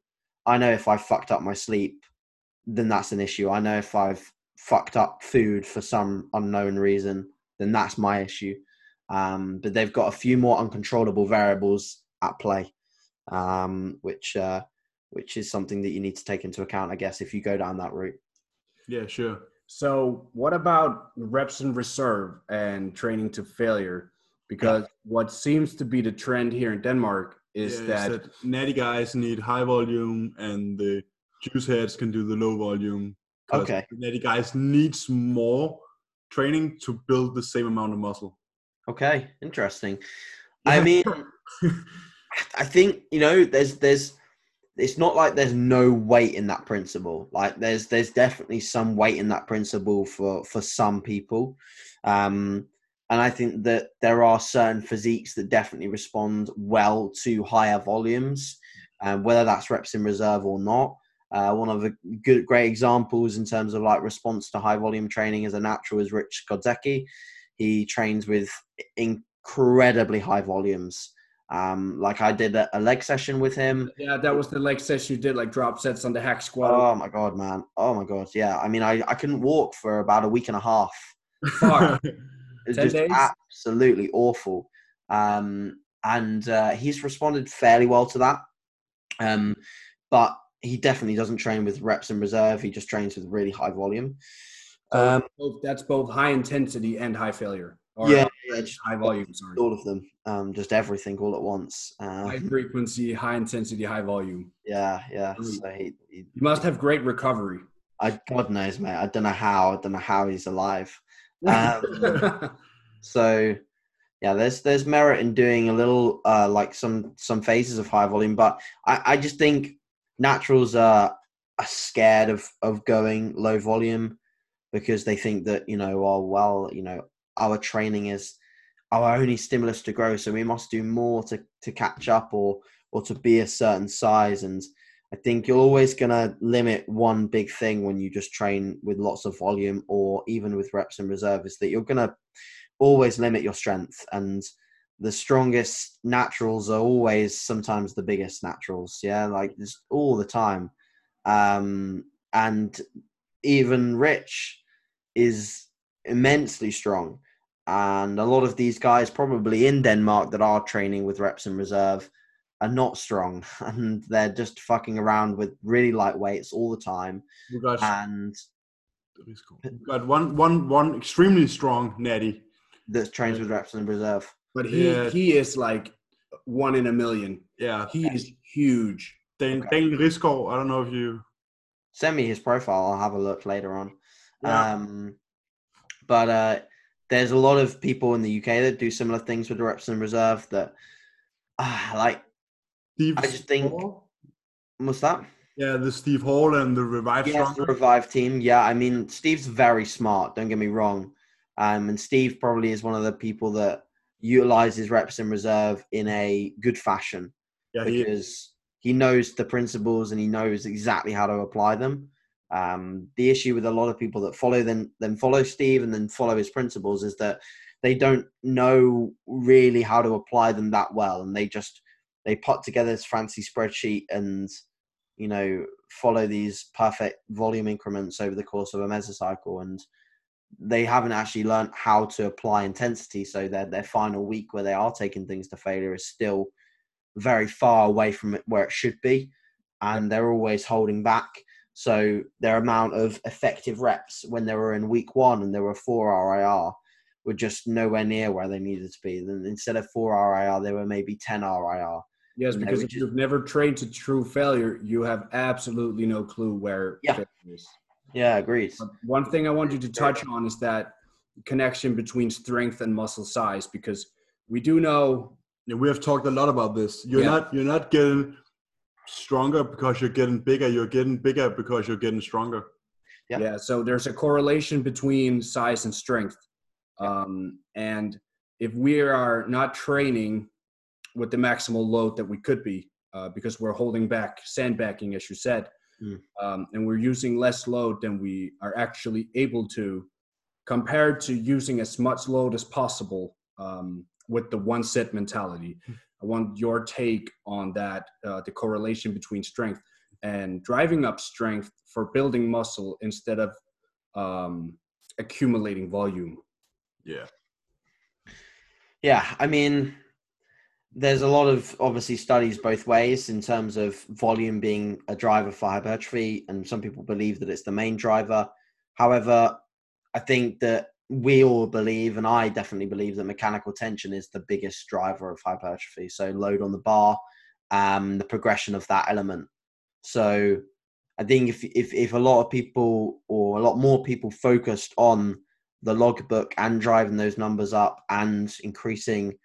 I know if I fucked up my sleep, then that's an issue. I know if I've fucked up food for some unknown reason, then that's my issue. Um, but they've got a few more uncontrollable variables at play, um, which uh, which is something that you need to take into account, I guess, if you go down that route. Yeah, sure. So, what about reps in reserve and training to failure? Because what seems to be the trend here in Denmark is yeah, that, that natty guys need high volume and the juice heads can do the low volume. Okay. natty guys needs more training to build the same amount of muscle. Okay, interesting. I mean, I think you know there's there's it's not like there's no weight in that principle. Like there's there's definitely some weight in that principle for for some people. Um, and I think that there are certain physiques that definitely respond well to higher volumes, um, whether that's reps in reserve or not. Uh, one of the good, great examples in terms of like response to high volume training as a natural is Rich Godzeki. He trains with incredibly high volumes. Um, like I did a, a, leg session with him. Yeah, that was the leg session you did, like drop sets on the hack squat. Oh my god, man! Oh my god, yeah. I mean, I, I couldn't walk for about a week and a half. it was just days? absolutely awful. Um, and uh, he's responded fairly well to that. Um, but he definitely doesn't train with reps in reserve. He just trains with really high volume. Um, that's both high intensity and high failure. Or yeah, yeah, just high volume. Sorry, all of them, um, just everything all at once. Uh, high frequency, high intensity, high volume. Yeah, yeah. So he, he, you must have great recovery. I God knows, mate. I don't know how. I don't know how he's alive. Um, so yeah, there's there's merit in doing a little uh, like some some phases of high volume, but I, I just think naturals are, are scared of of going low volume because they think that you know, oh well, you know, our training is our only stimulus to grow. So we must do more to, to catch up or or to be a certain size. And I think you're always gonna limit one big thing when you just train with lots of volume or even with reps and reserve is that you're gonna always limit your strength. And the strongest naturals are always sometimes the biggest naturals yeah like all the time. Um and even rich is immensely strong. And a lot of these guys, probably in Denmark, that are training with reps in reserve, are not strong, and they're just fucking around with really light weights all the time. We got, and we got one, one, one extremely strong natty that trains with reps in reserve. But he yeah. he is like one in a million. Yeah, he is huge. Dan, okay. Daniel Risgaard, I don't know if you send me his profile. I'll have a look later on. Yeah. Um, but uh, there's a lot of people in the UK that do similar things with the reps in reserve that uh, like Steve I just think Hall? what's that? Yeah, the Steve Hall and the Revive yes, the Revive team. Yeah, I mean Steve's very smart, don't get me wrong. Um, and Steve probably is one of the people that utilizes reps in reserve in a good fashion. Yeah, because he, he knows the principles and he knows exactly how to apply them. Um, the issue with a lot of people that follow then then follow Steve and then follow his principles is that they don't know really how to apply them that well, and they just they put together this fancy spreadsheet and you know follow these perfect volume increments over the course of a mesocycle. And they haven't actually learned how to apply intensity. So their their final week where they are taking things to failure is still very far away from it where it should be. And they're always holding back. So their amount of effective reps when they were in week one and there were four RIR were just nowhere near where they needed to be. Then instead of four RIR, they were maybe 10 RIR. Yes, because if you've never trained to true failure, you have absolutely no clue where yeah. is. Yeah, agreed. But one thing I want you to touch on is that connection between strength and muscle size because we do know yeah, we have talked a lot about this. You're yeah. not you're not getting stronger because you're getting bigger. You're getting bigger because you're getting stronger. Yeah. yeah so there's a correlation between size and strength. Um, and if we are not training with the maximal load that we could be, uh, because we're holding back, sandbagging, as you said, mm. um, and we're using less load than we are actually able to, compared to using as much load as possible um, with the one set mentality. Mm. I want your take on that, uh, the correlation between strength and driving up strength for building muscle instead of um, accumulating volume. Yeah. Yeah, I mean, there's a lot of obviously studies both ways in terms of volume being a driver for hypertrophy, and some people believe that it's the main driver. However, I think that we all believe, and I definitely believe that mechanical tension is the biggest driver of hypertrophy. So load on the bar, um, the progression of that element. So I think if if if a lot of people or a lot more people focused on the logbook and driving those numbers up and increasing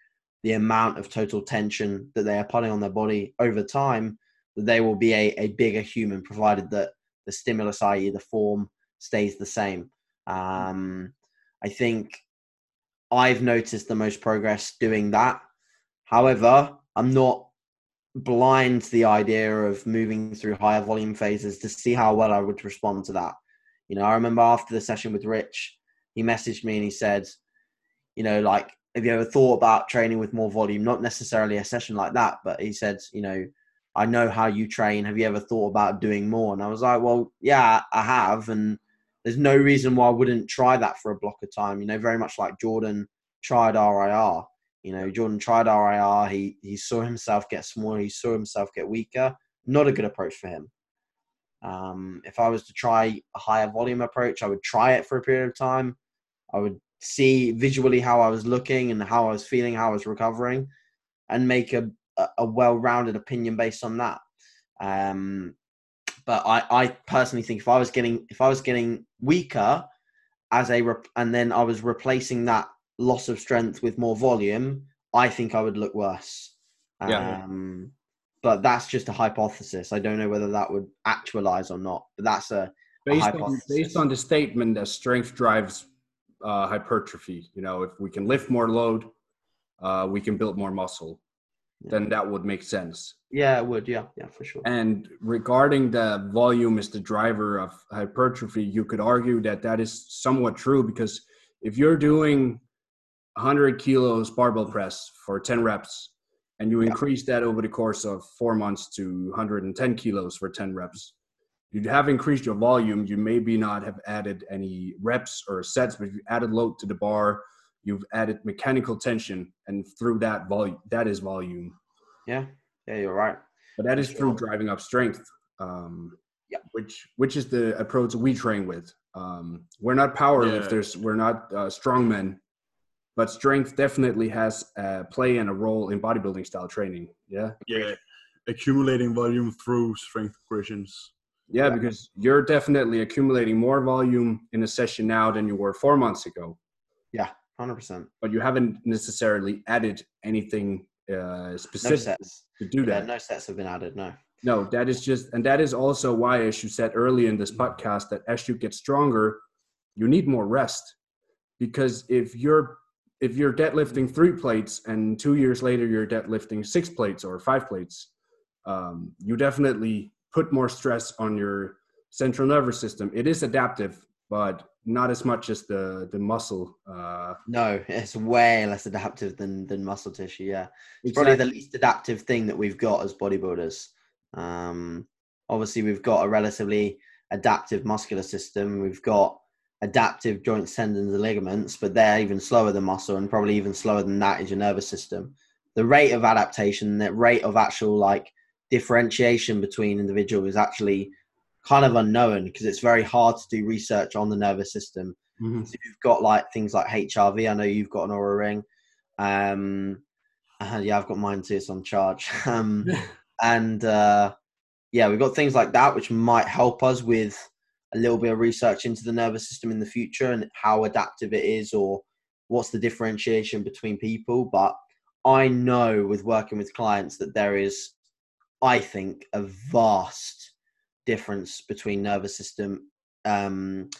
the amount of total tension that they are putting on their body over time, that they will be a, a bigger human, provided that the stimulus, i.e., the form, stays the same. Um, I think I've noticed the most progress doing that. However, I'm not blind to the idea of moving through higher volume phases to see how well I would respond to that. You know, I remember after the session with Rich, he messaged me and he said, you know, like, have you ever thought about training with more volume? Not necessarily a session like that, but he said, you know, I know how you train. Have you ever thought about doing more? And I was like, well, yeah, I have. And there's no reason why I wouldn't try that for a block of time. You know, very much like Jordan tried RIR. You know, Jordan tried RIR. He he saw himself get smaller. He saw himself get weaker. Not a good approach for him. Um, if I was to try a higher volume approach, I would try it for a period of time. I would see visually how I was looking and how I was feeling, how I was recovering, and make a a well-rounded opinion based on that. Um, but I, I personally think if I was getting if I was getting weaker as a rep- and then I was replacing that loss of strength with more volume, I think I would look worse. Yeah. Um, but that's just a hypothesis. I don't know whether that would actualize or not. But that's a, based a on based on the statement that strength drives uh, hypertrophy. You know, if we can lift more load, uh, we can build more muscle. Yeah. Then that would make sense. Yeah, it would. Yeah, yeah, for sure. And regarding the volume is the driver of hypertrophy, you could argue that that is somewhat true because if you're doing 100 kilos barbell press for 10 reps and you increase that over the course of four months to 110 kilos for 10 reps you have increased your volume you maybe not have added any reps or sets but you added load to the bar you've added mechanical tension and through that volume that is volume yeah yeah you're right but that is through driving up strength um, yeah. which which is the approach we train with um, we're not power yeah. lifters we're not uh, strongmen but strength definitely has a play and a role in bodybuilding style training. Yeah. Yeah. Accumulating volume through strength progressions. Yeah, because you're definitely accumulating more volume in a session now than you were four months ago. Yeah, hundred percent. But you haven't necessarily added anything uh, specific no to do that. Yeah, no sets have been added. No. No, that is just, and that is also why, as you said earlier in this podcast, that as you get stronger, you need more rest. Because if you're if you're deadlifting three plates and two years later you're deadlifting six plates or five plates, um, you definitely put more stress on your central nervous system. It is adaptive, but not as much as the the muscle. Uh, no, it's way less adaptive than than muscle tissue. Yeah, it's exactly. probably the least adaptive thing that we've got as bodybuilders. Um, obviously, we've got a relatively adaptive muscular system. We've got adaptive joints, tendons, and ligaments, but they're even slower than muscle, and probably even slower than that is your nervous system. The rate of adaptation, the rate of actual like differentiation between individuals is actually kind of unknown because it's very hard to do research on the nervous system. Mm-hmm. So you've got like things like HRV. I know you've got an Oura ring, um, Uh, yeah, I've got mine too. It's on charge. Um, and uh, yeah, we've got things like that which might help us with a little bit of research into the nervous system in the future and how adaptive it is, or what's the differentiation between people. But I know with working with clients that there is, I think, a vast difference between nervous system um,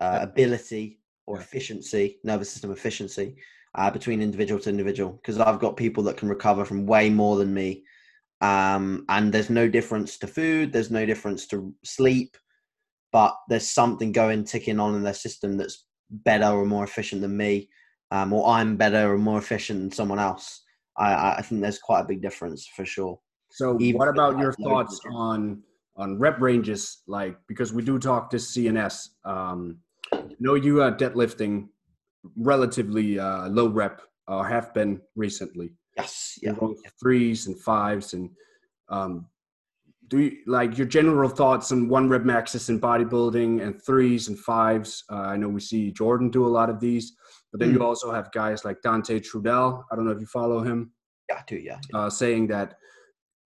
uh, ability or efficiency, nervous system efficiency, uh, between individual to individual. Because I've got people that can recover from way more than me, um, and there's no difference to food, there's no difference to sleep, but there's something going ticking on in their system that's better or more efficient than me um, or I'm better or more efficient than someone else. I, I think there's quite a big difference for sure. So, Even what about your thoughts on on rep ranges? Like, because we do talk to CNS. Um, know, you are deadlifting relatively uh, low rep, or uh, have been recently. Yes, yeah. threes and fives, and um, do you like your general thoughts on one rep maxes in bodybuilding and threes and fives? Uh, I know we see Jordan do a lot of these. But then mm. you also have guys like Dante Trudel. I don't know if you follow him. Yeah, I do. Yeah. Uh, saying that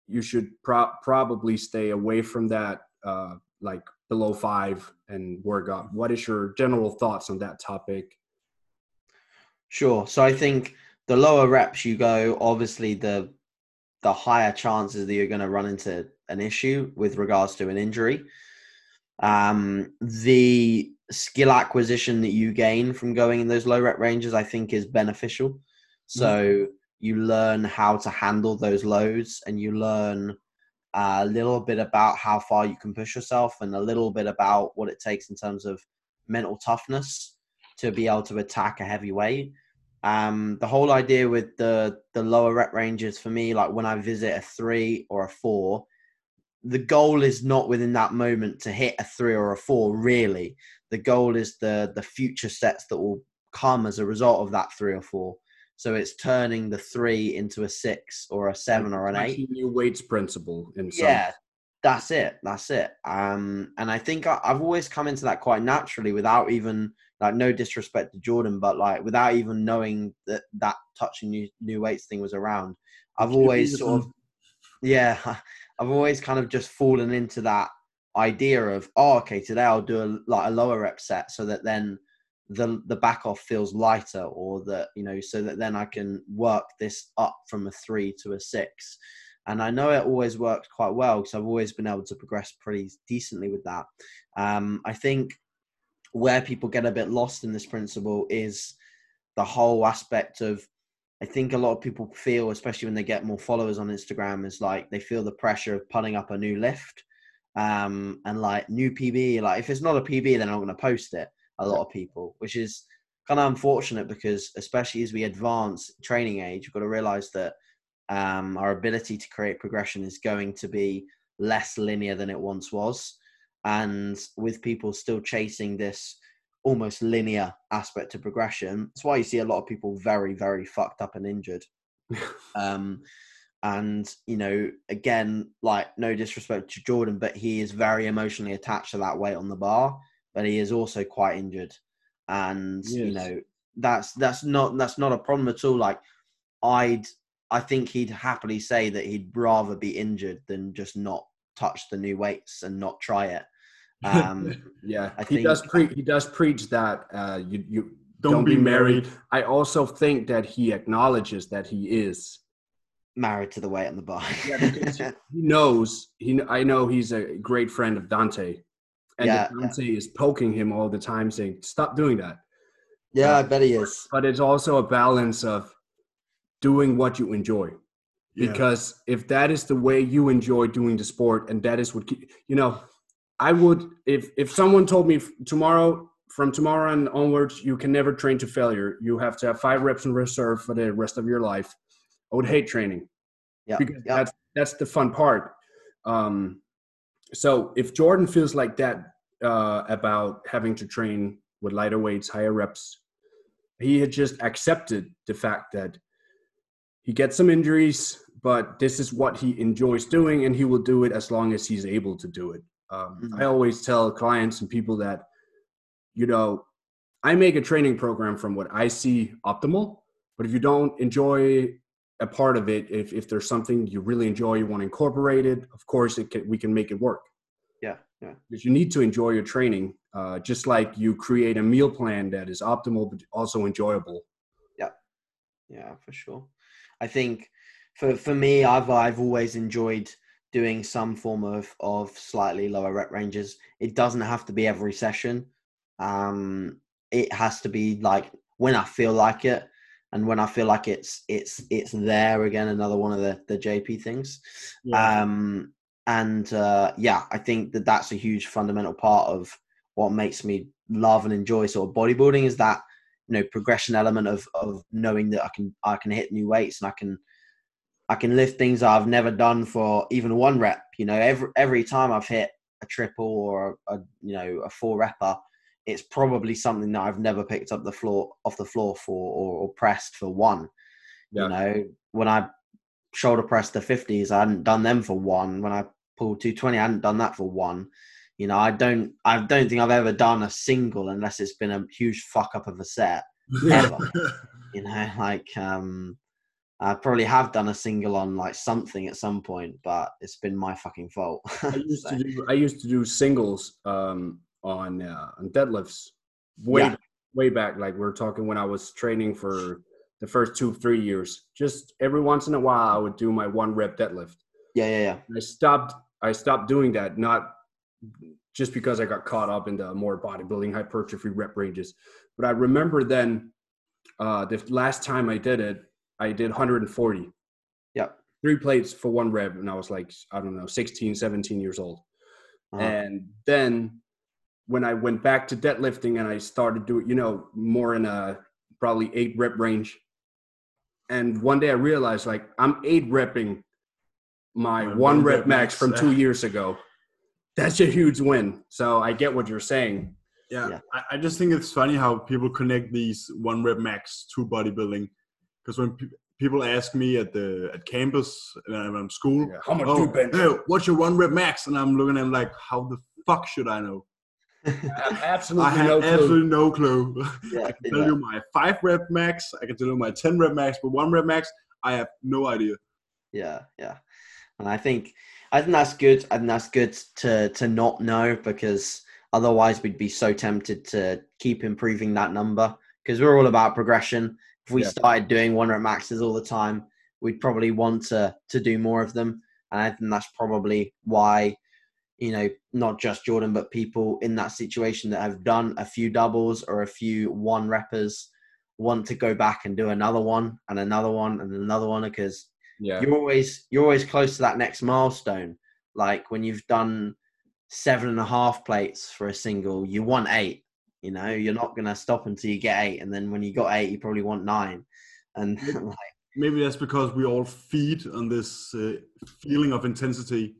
you should pro- probably stay away from that, uh, like below five, and work up. What is your general thoughts on that topic? Sure. So I think the lower reps you go, obviously the the higher chances that you're going to run into an issue with regards to an injury. Um, the skill acquisition that you gain from going in those low rep ranges, I think, is beneficial. Mm. So mm. You learn how to handle those loads, and you learn a little bit about how far you can push yourself, and a little bit about what it takes in terms of mental toughness to be able to attack a heavy weight. Um, the whole idea with the the lower rep ranges for me, like when I visit a three or a four, the goal is not within that moment to hit a three or a four really the goal is the the future sets that will come as a result of that three or four so it's turning the three into a six or a seven or an eight. New weights principle in yeah that's it that's it. Um and i think I, i've always come into that quite naturally without even like no disrespect to jordan but like without even knowing that that touching new new weights thing was around. I've always sort of yeah I've always kind of just fallen into that idea of oh okay today I'll do a, like a lower rep set so that then the the back off feels lighter or that you know so that then I can work this up from a three to a six and I know it always worked quite well because I've always been able to progress pretty decently with that. Um, I think where people get a bit lost in this principle is the whole aspect of I think a lot of people feel, especially when they get more followers on Instagram, is like they feel the pressure of putting up a new lift um, and like new PB. Like if it's not a PB, then I'm not going to post it. A lot of people, which is kind of unfortunate because especially as we advance training age, we've got to realize that um, our ability to create progression is going to be less linear than it once was. And with people still chasing this almost linear aspect to progression. That's why you see a lot of people very, very fucked up and injured. um, and you know, again, like no disrespect to Jordan, but he is very emotionally attached to that weight on the bar. But he is also quite injured, and yes. you know that's that's not that's not a problem at all. Like I'd I think he'd happily say that he'd rather be injured than just not touch the new weights and not try it. Um, yeah, I he does preach. He does preach that uh, you you don't, don't be, be married. married. I also think that he acknowledges that he is married to the weight on the bar. yeah, he knows. He I know he's a great friend of Dante, and yeah, Dante yeah. is poking him all the time, saying, "Stop doing that." Yeah, uh, I bet he is. But it's also a balance of doing what you enjoy. Because if that is the way you enjoy doing the sport, and that is what you know, I would if if someone told me tomorrow from tomorrow and onwards you can never train to failure. You have to have five reps in reserve for the rest of your life. I would hate training. Yeah, because that's that's the fun part. Um, so if Jordan feels like that uh, about having to train with lighter weights, higher reps, he had just accepted the fact that he gets some injuries, but this is what he enjoys doing, and he will do it as long as he's able to do it. Um, mm-hmm. I always tell clients and people that, you know, I make a training program from what I see optimal, but if you don't enjoy a part of it. If if there's something you really enjoy, you want to incorporate it. Of course, it can, we can make it work. Yeah, yeah. Because you need to enjoy your training, uh, just like you create a meal plan that is optimal but also enjoyable. Yeah, yeah, for sure. I think for for me, I've I've always enjoyed doing some form of of slightly lower rep ranges. It doesn't have to be every session. Um, it has to be like when I feel like it, and when I feel like it's it's it's there again. Another one of the the JP things. Yeah. Um, and uh, yeah, I think that that's a huge fundamental part of what makes me love and enjoy sort of bodybuilding is that you know progression element of of knowing that I can I can hit new weights and I can I can lift things I've never done for even one rep. You know, every every time I've hit a triple or a, a you know a four repper, it's probably something that I've never picked up the floor off the floor for or, or pressed for one. Yeah. You know, when I shoulder pressed the fifties, I hadn't done them for one. When I pulled two twenty, I hadn't done that for one. You know, I don't I don't think I've ever done a single unless it's been a huge fuck up of a set. Ever. you know, like um I probably have done a single on like something at some point, but it's been my fucking fault. I used so. to do I used to do singles um, on uh, on deadlifts way yeah. way back. Like we're talking when I was training for the first two three years. Just every once in a while, I would do my one rep deadlift. Yeah, yeah, yeah. I stopped. I stopped doing that not just because I got caught up in the more bodybuilding hypertrophy rep ranges, but I remember then uh, the last time I did it, I did 140. Yeah. Three plates for one rep, And I was like, I don't know, 16, 17 years old. Uh-huh. And then when I went back to deadlifting and I started doing, you know, more in a probably eight rep range. And one day I realized like I'm eight repping my one, one rep, rep max, max from two years ago. That's a huge win. So I get what you're saying. Yeah, yeah. I, I, just think it's funny how people connect these one rep max to bodybuilding because when pe- people ask me at the at campus and I'm in school, yeah, how much oh, do you bench? Hey, what's your one rep max? And I'm looking at them like, how the fuck should I know? Absolutely, I have no absolutely no clue. Yeah, I can tell yeah. you my five rep max. I can tell you my ten rep max, but one rep max, I have no idea. Yeah, yeah, and I think I think that's good. I think that's good to to not know because otherwise we'd be so tempted to keep improving that number because we're all about progression if we yeah. started doing one rep maxes all the time, we'd probably want to to do more of them. And I think that's probably why, you know, not just Jordan, but people in that situation that have done a few doubles or a few one reppers want to go back and do another one and another one and another one because yeah. you're always you're always close to that next milestone. Like when you've done seven and a half plates for a single, you want eight. You know, you're not going to stop until you get eight, and then when you got eight, you probably want nine. And like, maybe that's because we all feed on this uh, feeling of intensity.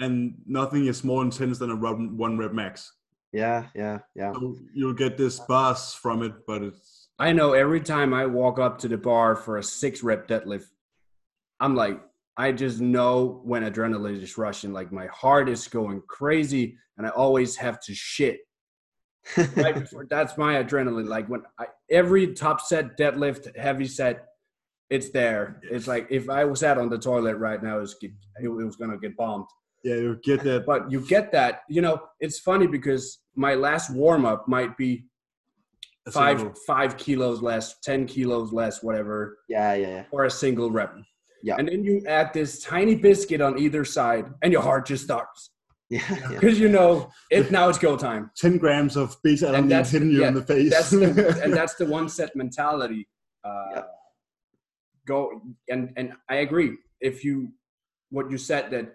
Yeah. And nothing is more intense than a run, one rep max. Yeah, yeah, yeah. So you'll get this buzz from it, but it's. I know every time I walk up to the bar for a six rep deadlift, I'm like, I just know when adrenaline is rushing. Like my heart is going crazy, and I always have to shit right before, that's my adrenaline. Like when I, every top set, deadlift, heavy set, it's there. It's like if I was out on the toilet right now, it was, it was gonna get bombed. Yeah, you get that. But you get that. You know, it's funny because my last warm up might be five five kilos less, ten kilos less, whatever. Yeah, yeah, yeah. Or a single rep. Yeah. And then you add this tiny biscuit on either side, and your heart just starts. Yeah, because you know it now it's go time. Ten grams of beta alanine hitting you yeah, in the face. That's the, and that's the one set mentality. Uh, yeah. Go and and I agree. If you what you said that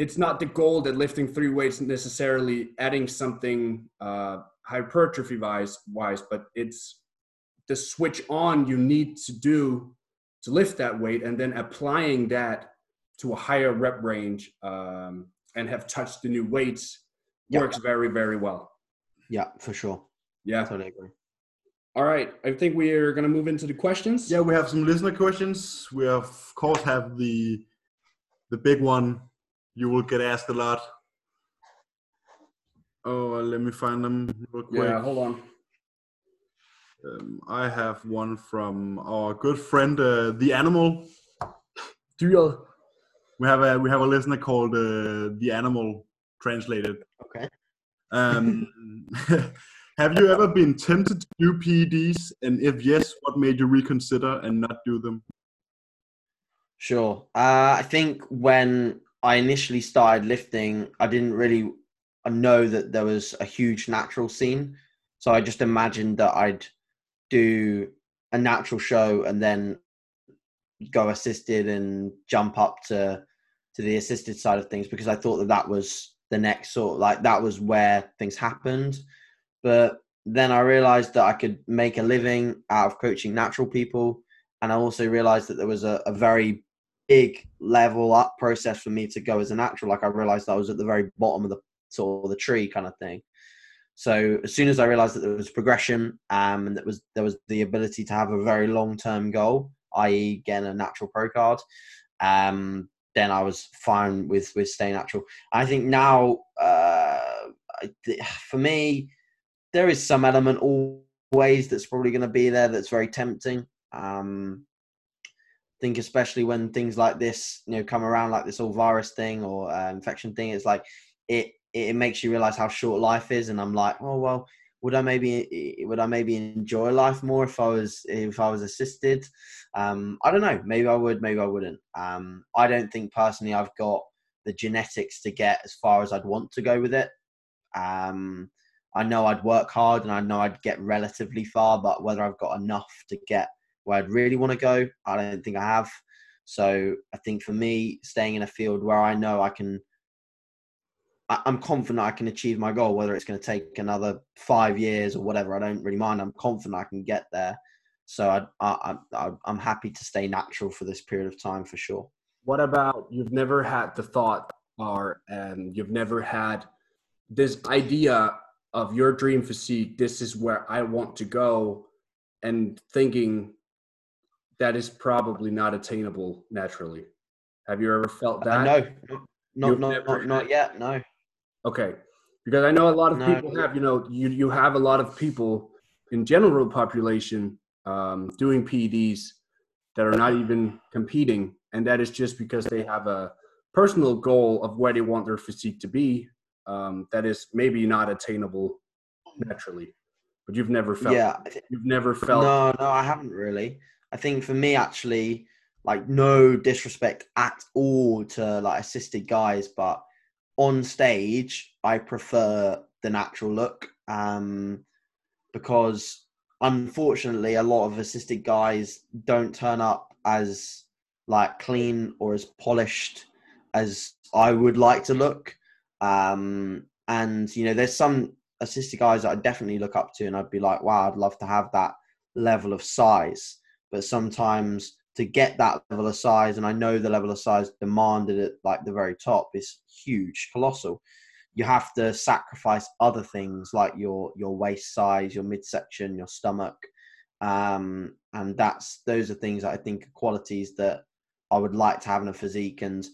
it's not the goal that lifting three weights necessarily adding something uh, hypertrophy wise wise, but it's the switch on you need to do to lift that weight and then applying that to a higher rep range um, and have touched the new weights yep. works very very well. Yeah, for sure. Yeah, totally agree. All right, I think we are going to move into the questions. Yeah, we have some listener questions. We of course have the the big one you will get asked a lot. Oh, uh, let me find them real quick. Yeah, hold on. Um, I have one from our good friend, uh, the Animal. Do you? We have a we have a listener called uh, the Animal translated. Okay. Um, have you ever been tempted to do PEDs, and if yes, what made you reconsider and not do them? Sure. Uh, I think when I initially started lifting, I didn't really know that there was a huge natural scene. So I just imagined that I'd do a natural show and then go assisted and jump up to to the assisted side of things because I thought that that was the next sort of like that was where things happened. But then I realized that I could make a living out of coaching natural people. And I also realized that there was a, a very big level up process for me to go as a natural. Like I realized I was at the very bottom of the sort of the tree kind of thing. So as soon as I realized that there was progression um, and that was there was the ability to have a very long term goal, i.e., getting a natural pro card, um, then I was fine with with staying natural. I think now, uh, for me, there is some element always that's probably going to be there that's very tempting. Um, think especially when things like this, you know, come around like this whole virus thing or uh, infection thing, it's like it it makes you realize how short life is. And I'm like, oh well, would I maybe would I maybe enjoy life more if I was if I was assisted? Um, I don't know. Maybe I would. Maybe I wouldn't. Um, I don't think personally I've got the genetics to get as far as I'd want to go with it. Um, I know I'd work hard and I know I'd get relatively far, but whether I've got enough to get where I'd really want to go, I don't think I have. So I think for me, staying in a field where I know I can I'm confident I can achieve my goal, whether it's going to take another five years or whatever. I don't really mind. I'm confident I can get there. So I, I, I, I'm happy to stay natural for this period of time for sure. What about you've never had the thought or and you've never had this idea of your dream physique? This is where I want to go, and thinking that is probably not attainable naturally. Have you ever felt that? Uh, no, not not, not, not yet. No. Okay, because I know a lot of no. people have, you know, you you have a lot of people in general population um, doing PEDs that are not even competing, and that is just because they have a personal goal of where they want their physique to be. Um, that is maybe not attainable naturally, but you've never felt. Yeah, you've never felt. No, no, I haven't really. I think for me, actually, like no disrespect at all to like assisted guys, but on stage, I prefer the natural look um, because unfortunately, a lot of assisted guys don't turn up as like clean or as polished as I would like to look. Um, and you know, there's some assisted guys that I definitely look up to, and I'd be like, wow, I'd love to have that level of size. But sometimes to get that level of size, and I know the level of size demanded at like the very top is huge, colossal. You have to sacrifice other things like your your waist size, your midsection, your stomach, um, and that's those are things that I think are qualities that I would like to have in a physique. And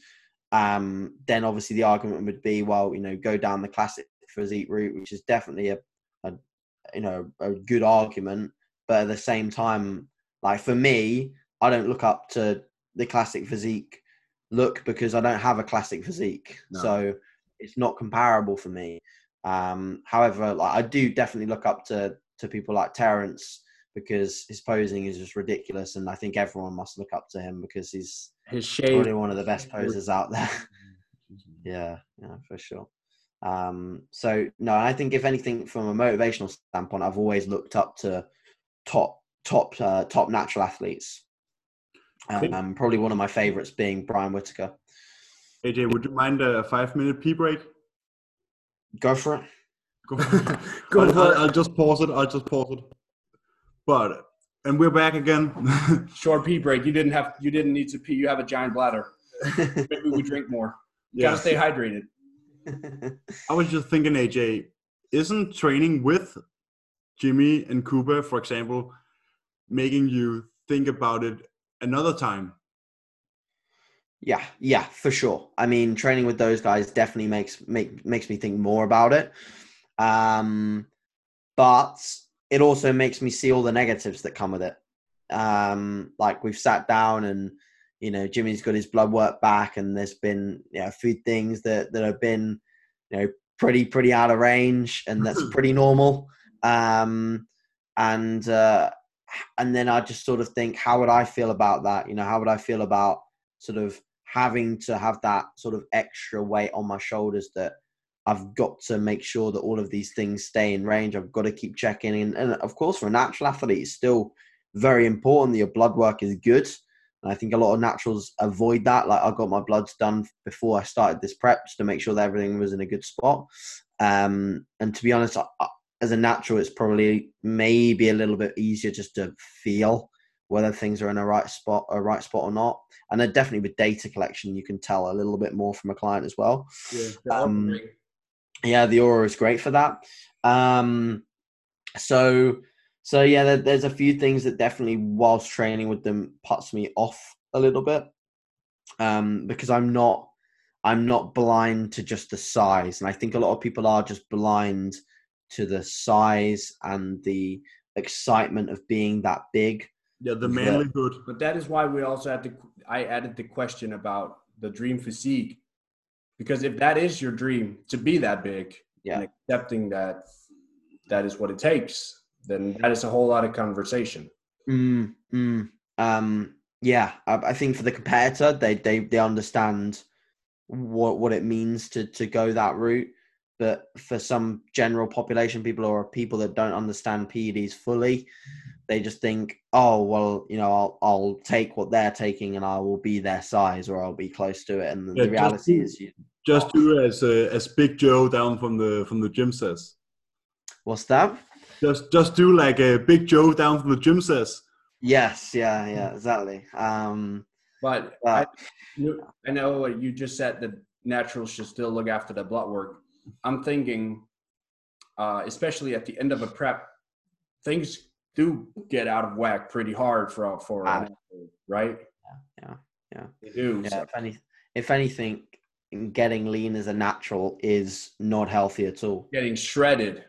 um, then obviously the argument would be, well, you know, go down the classic physique route, which is definitely a, a you know a good argument, but at the same time, like for me, I don't look up to the classic physique look because I don't have a classic physique. No. So it's not comparable for me. Um, however, like I do definitely look up to to people like Terence because his posing is just ridiculous, and I think everyone must look up to him because he's his shape probably one of the best posers out there. yeah, yeah, for sure. Um, so no, I think if anything, from a motivational standpoint, I've always looked up to top top uh, top natural athletes. Um, probably one of my favorites being Brian Whitaker. AJ, would you mind a five minute pee break? Go for it. Go for it. Go I'll, for I'll, it. I'll just pause it. I'll just pause it. But and we're back again. Short pee break. You didn't have. You didn't need to pee. You have a giant bladder. Maybe we drink more. You yeah. gotta stay hydrated. I was just thinking, AJ, isn't training with Jimmy and Cooper, for example, making you think about it another time. Yeah, yeah, for sure. I mean, training with those guys definitely makes make makes me think more about it. Um, but it also makes me see all the negatives that come with it. Um, like we've sat down and you know Jimmy's got his blood work back, and there's been you know, food things that that have been you know pretty pretty out of range, and that's pretty normal. Um, and uh, and then I just sort of think, how would I feel about that? You know, how would I feel about sort of having to have that sort of extra weight on my shoulders that I've got to make sure that all of these things stay in range. I've got to keep checking in. And of course, for a natural athlete, it's still very important that your blood work is good. And I think a lot of naturals avoid that. Like I got my bloods done before I started this prep just to make sure that everything was in a good spot. Um, and to be honest, I, as a natural, it's probably maybe a little bit easier just to feel whether things are in a right spot, a right spot or not. And then definitely with data collection, you can tell a little bit more from a client as well. Yeah, Um, yeah, the Oura is great for that. Um, so, so yeah, there, there's a few things that definitely, whilst training with them, puts me off a little bit um, because I'm not, I'm not blind to just the size, and I think a lot of people are just blind to the size and the excitement of being that big. Yeah, the Yeah. manlyhood. But that is why we also had to. I added the question about the dream physique, because if that is your dream to be that big, Yeah. and accepting that that is what it takes, then that is a whole lot of conversation. Mm, mm. Um, yeah, I, I think for the competitor, they they they understand what what it means to to go that route. But for some general population people or people that don't understand PEDs fully, they just think, oh well, you know, I'll I'll take what they're taking and I will be their size or I'll be close to it. And the, Yeah, the reality do- is, you, Just do as uh, as Big Joe down from the from the gym says. what's that? Just just do like a Big Joe down from the gym says. Yes, yeah, yeah, exactly. Um, But Uh, I, you- I know what you just said that naturals should still look after the blood work. I'm thinking, uh, especially at the end of a prep, things do get out of whack pretty hard for for an Ah. athlete, right? yeah, yeah. They do. Yeah, So- if, any, if anything, getting lean as a natural is not healthy at all. getting shredded.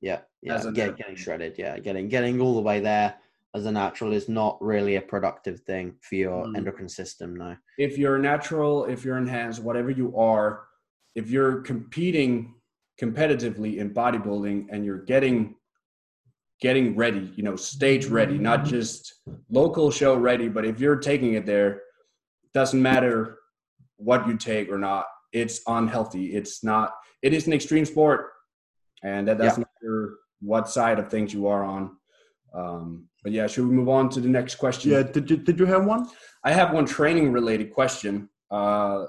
Yeah, yeah, get, getting shredded. Yeah, getting getting all the way there as a natural is not really a productive thing for your Mm. endocrine system. No. If you're natural, if you're enhanced, whatever you are, if you're competing competitively in bodybuilding and you're getting getting ready, you know, stage ready, not just local show ready, but if you're taking it there, doesn't matter what you take or not, it's unhealthy. It's not it is an extreme sport and that doesn't matter what side of things you are on. Um, but yeah, should we move on to the next question? Yeah, did you did you have one? I have one training related question. Uh,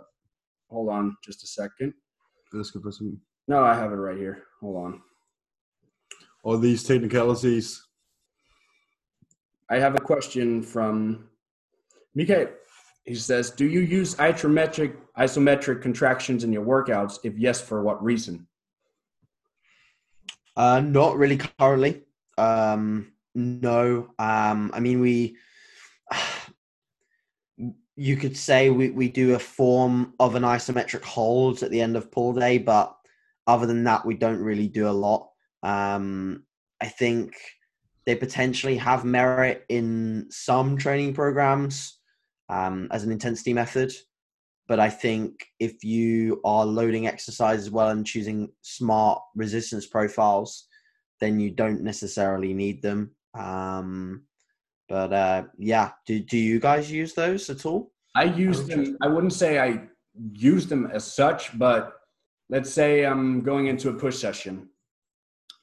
hold on just a second. Let's go for some No, I have it right here. Hold on. all these technicalities. I have a question from Mike. He says, "Do you use isometric isometric contractions in your workouts? If yes, for what reason?" Uh, not really currently. Um, no. Um, I mean, we. You could say we, we do a form of an isometric hold at the end of pull day, but other than that, we don't really do a lot. Um, I think they potentially have merit in some training programs um, as an intensity method. But I think if you are loading exercise as well and choosing smart resistance profiles, then you don't necessarily need them. Um, but uh, yeah, do, do you guys use those at all? I use them. I wouldn't say I use them as such, but let's say I'm going into a push session,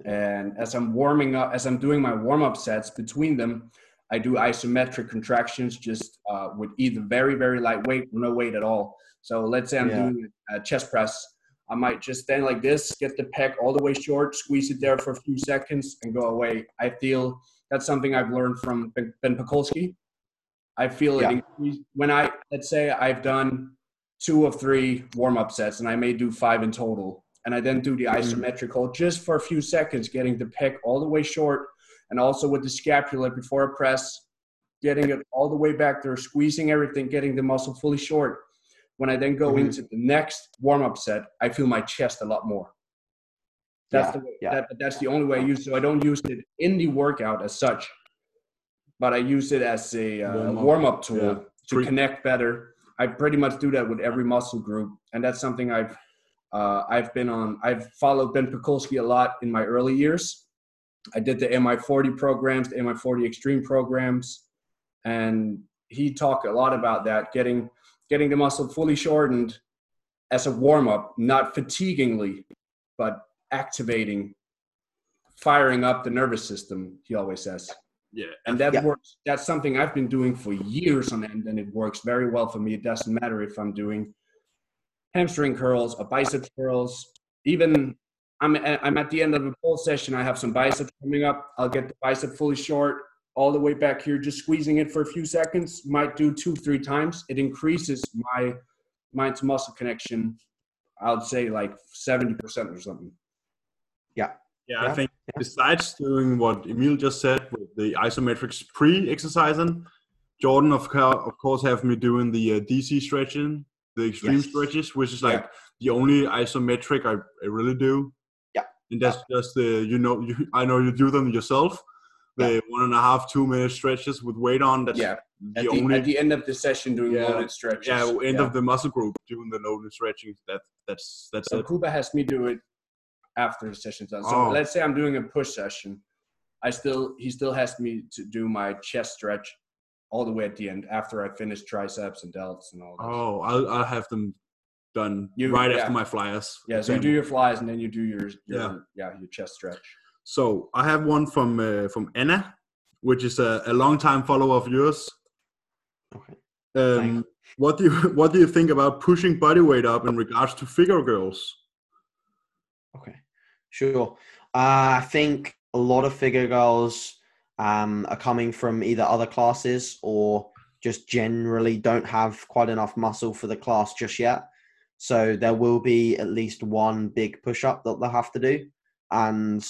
and as I'm warming up, as I'm doing my warm up sets between them, I do isometric contractions just uh, with either very very light weight or no weight at all. So let's say I'm Yeah. doing a chest press. I might just stand like this, get the pec all the way short, squeeze it there for a few seconds, and go away. I feel that's something I've learned from Ben Pakulski. I feel Yeah. it when I let's say I've done two of three warm up sets and I may do five in total. And I then do the Mhm. isometric hold just for a few seconds, getting the pec all the way short and also with the scapula before a press, getting it all the way back there, squeezing everything, getting the muscle fully short. When I then go Mhm. into the next warm up set, I feel my chest a lot more. That's Yeah, the way, yeah. that, that's the only way I use. So I don't use it in the workout as such, but I use it as a uh, Warm-up. tool Yeah. to Pre- connect better. I pretty much do that with every muscle group, and that's something I've uh, I've been on. I've followed Ben Pakulski a lot in my early years. I did the MI40 programs, the MI40 Extreme programs, and he talked a lot about that getting getting the muscle fully shortened as a warm up, not fatiguingly, but activating, firing up the nervous system. He always says, Yeah. and that Yeah. works. That's something I've been doing for years on end, and it works very well for me. It doesn't matter if I'm doing hamstring curls or bicep curls. Even I'm I'm at the end of a pull session. I have some biceps coming up. I'll get the bicep fully short all the way back here, just squeezing it for a few seconds. Might do two, three times. It increases my mind to muscle connection. I would say like seventy percent or something. Yeah, Yeah. I think besides doing what Emil just said with the isometrics pre-exercising, Jordan of course, of course have me doing the uh, DC stretching, the extreme Yes. stretches, which is like the only isometric I, I really do. Yeah. and that's just the you know you, I know you do them yourself. The one and a half two minute stretches with weight on. That's Yeah. the At the, only at the end of the session, doing Yeah. loaded stretches. yeah end Yeah. of the muscle group doing the loaded stretching. That that's that's So it. Kuba has me do it after the session's done. So Oh. let's say I'm doing a push session. I still he still has me to do my chest stretch all the way at the end after I finish triceps and delts and all that. Oh, I'll I'll have them done You- right yeah. after my flyers. yeah, so you do your flies and then you do your, your Yeah. yeah. your chest stretch. So I have one from uh, from Anna, which is a, a long time follower of yours. Okay. Um, what do you what do you think about pushing body weight up in regards to figure girls? Sure. Uh, I think a lot of figure girls um, are coming from either other classes or just generally don't have quite enough muscle for the class just yet. So there will be at least one big push up that they'll have to do. And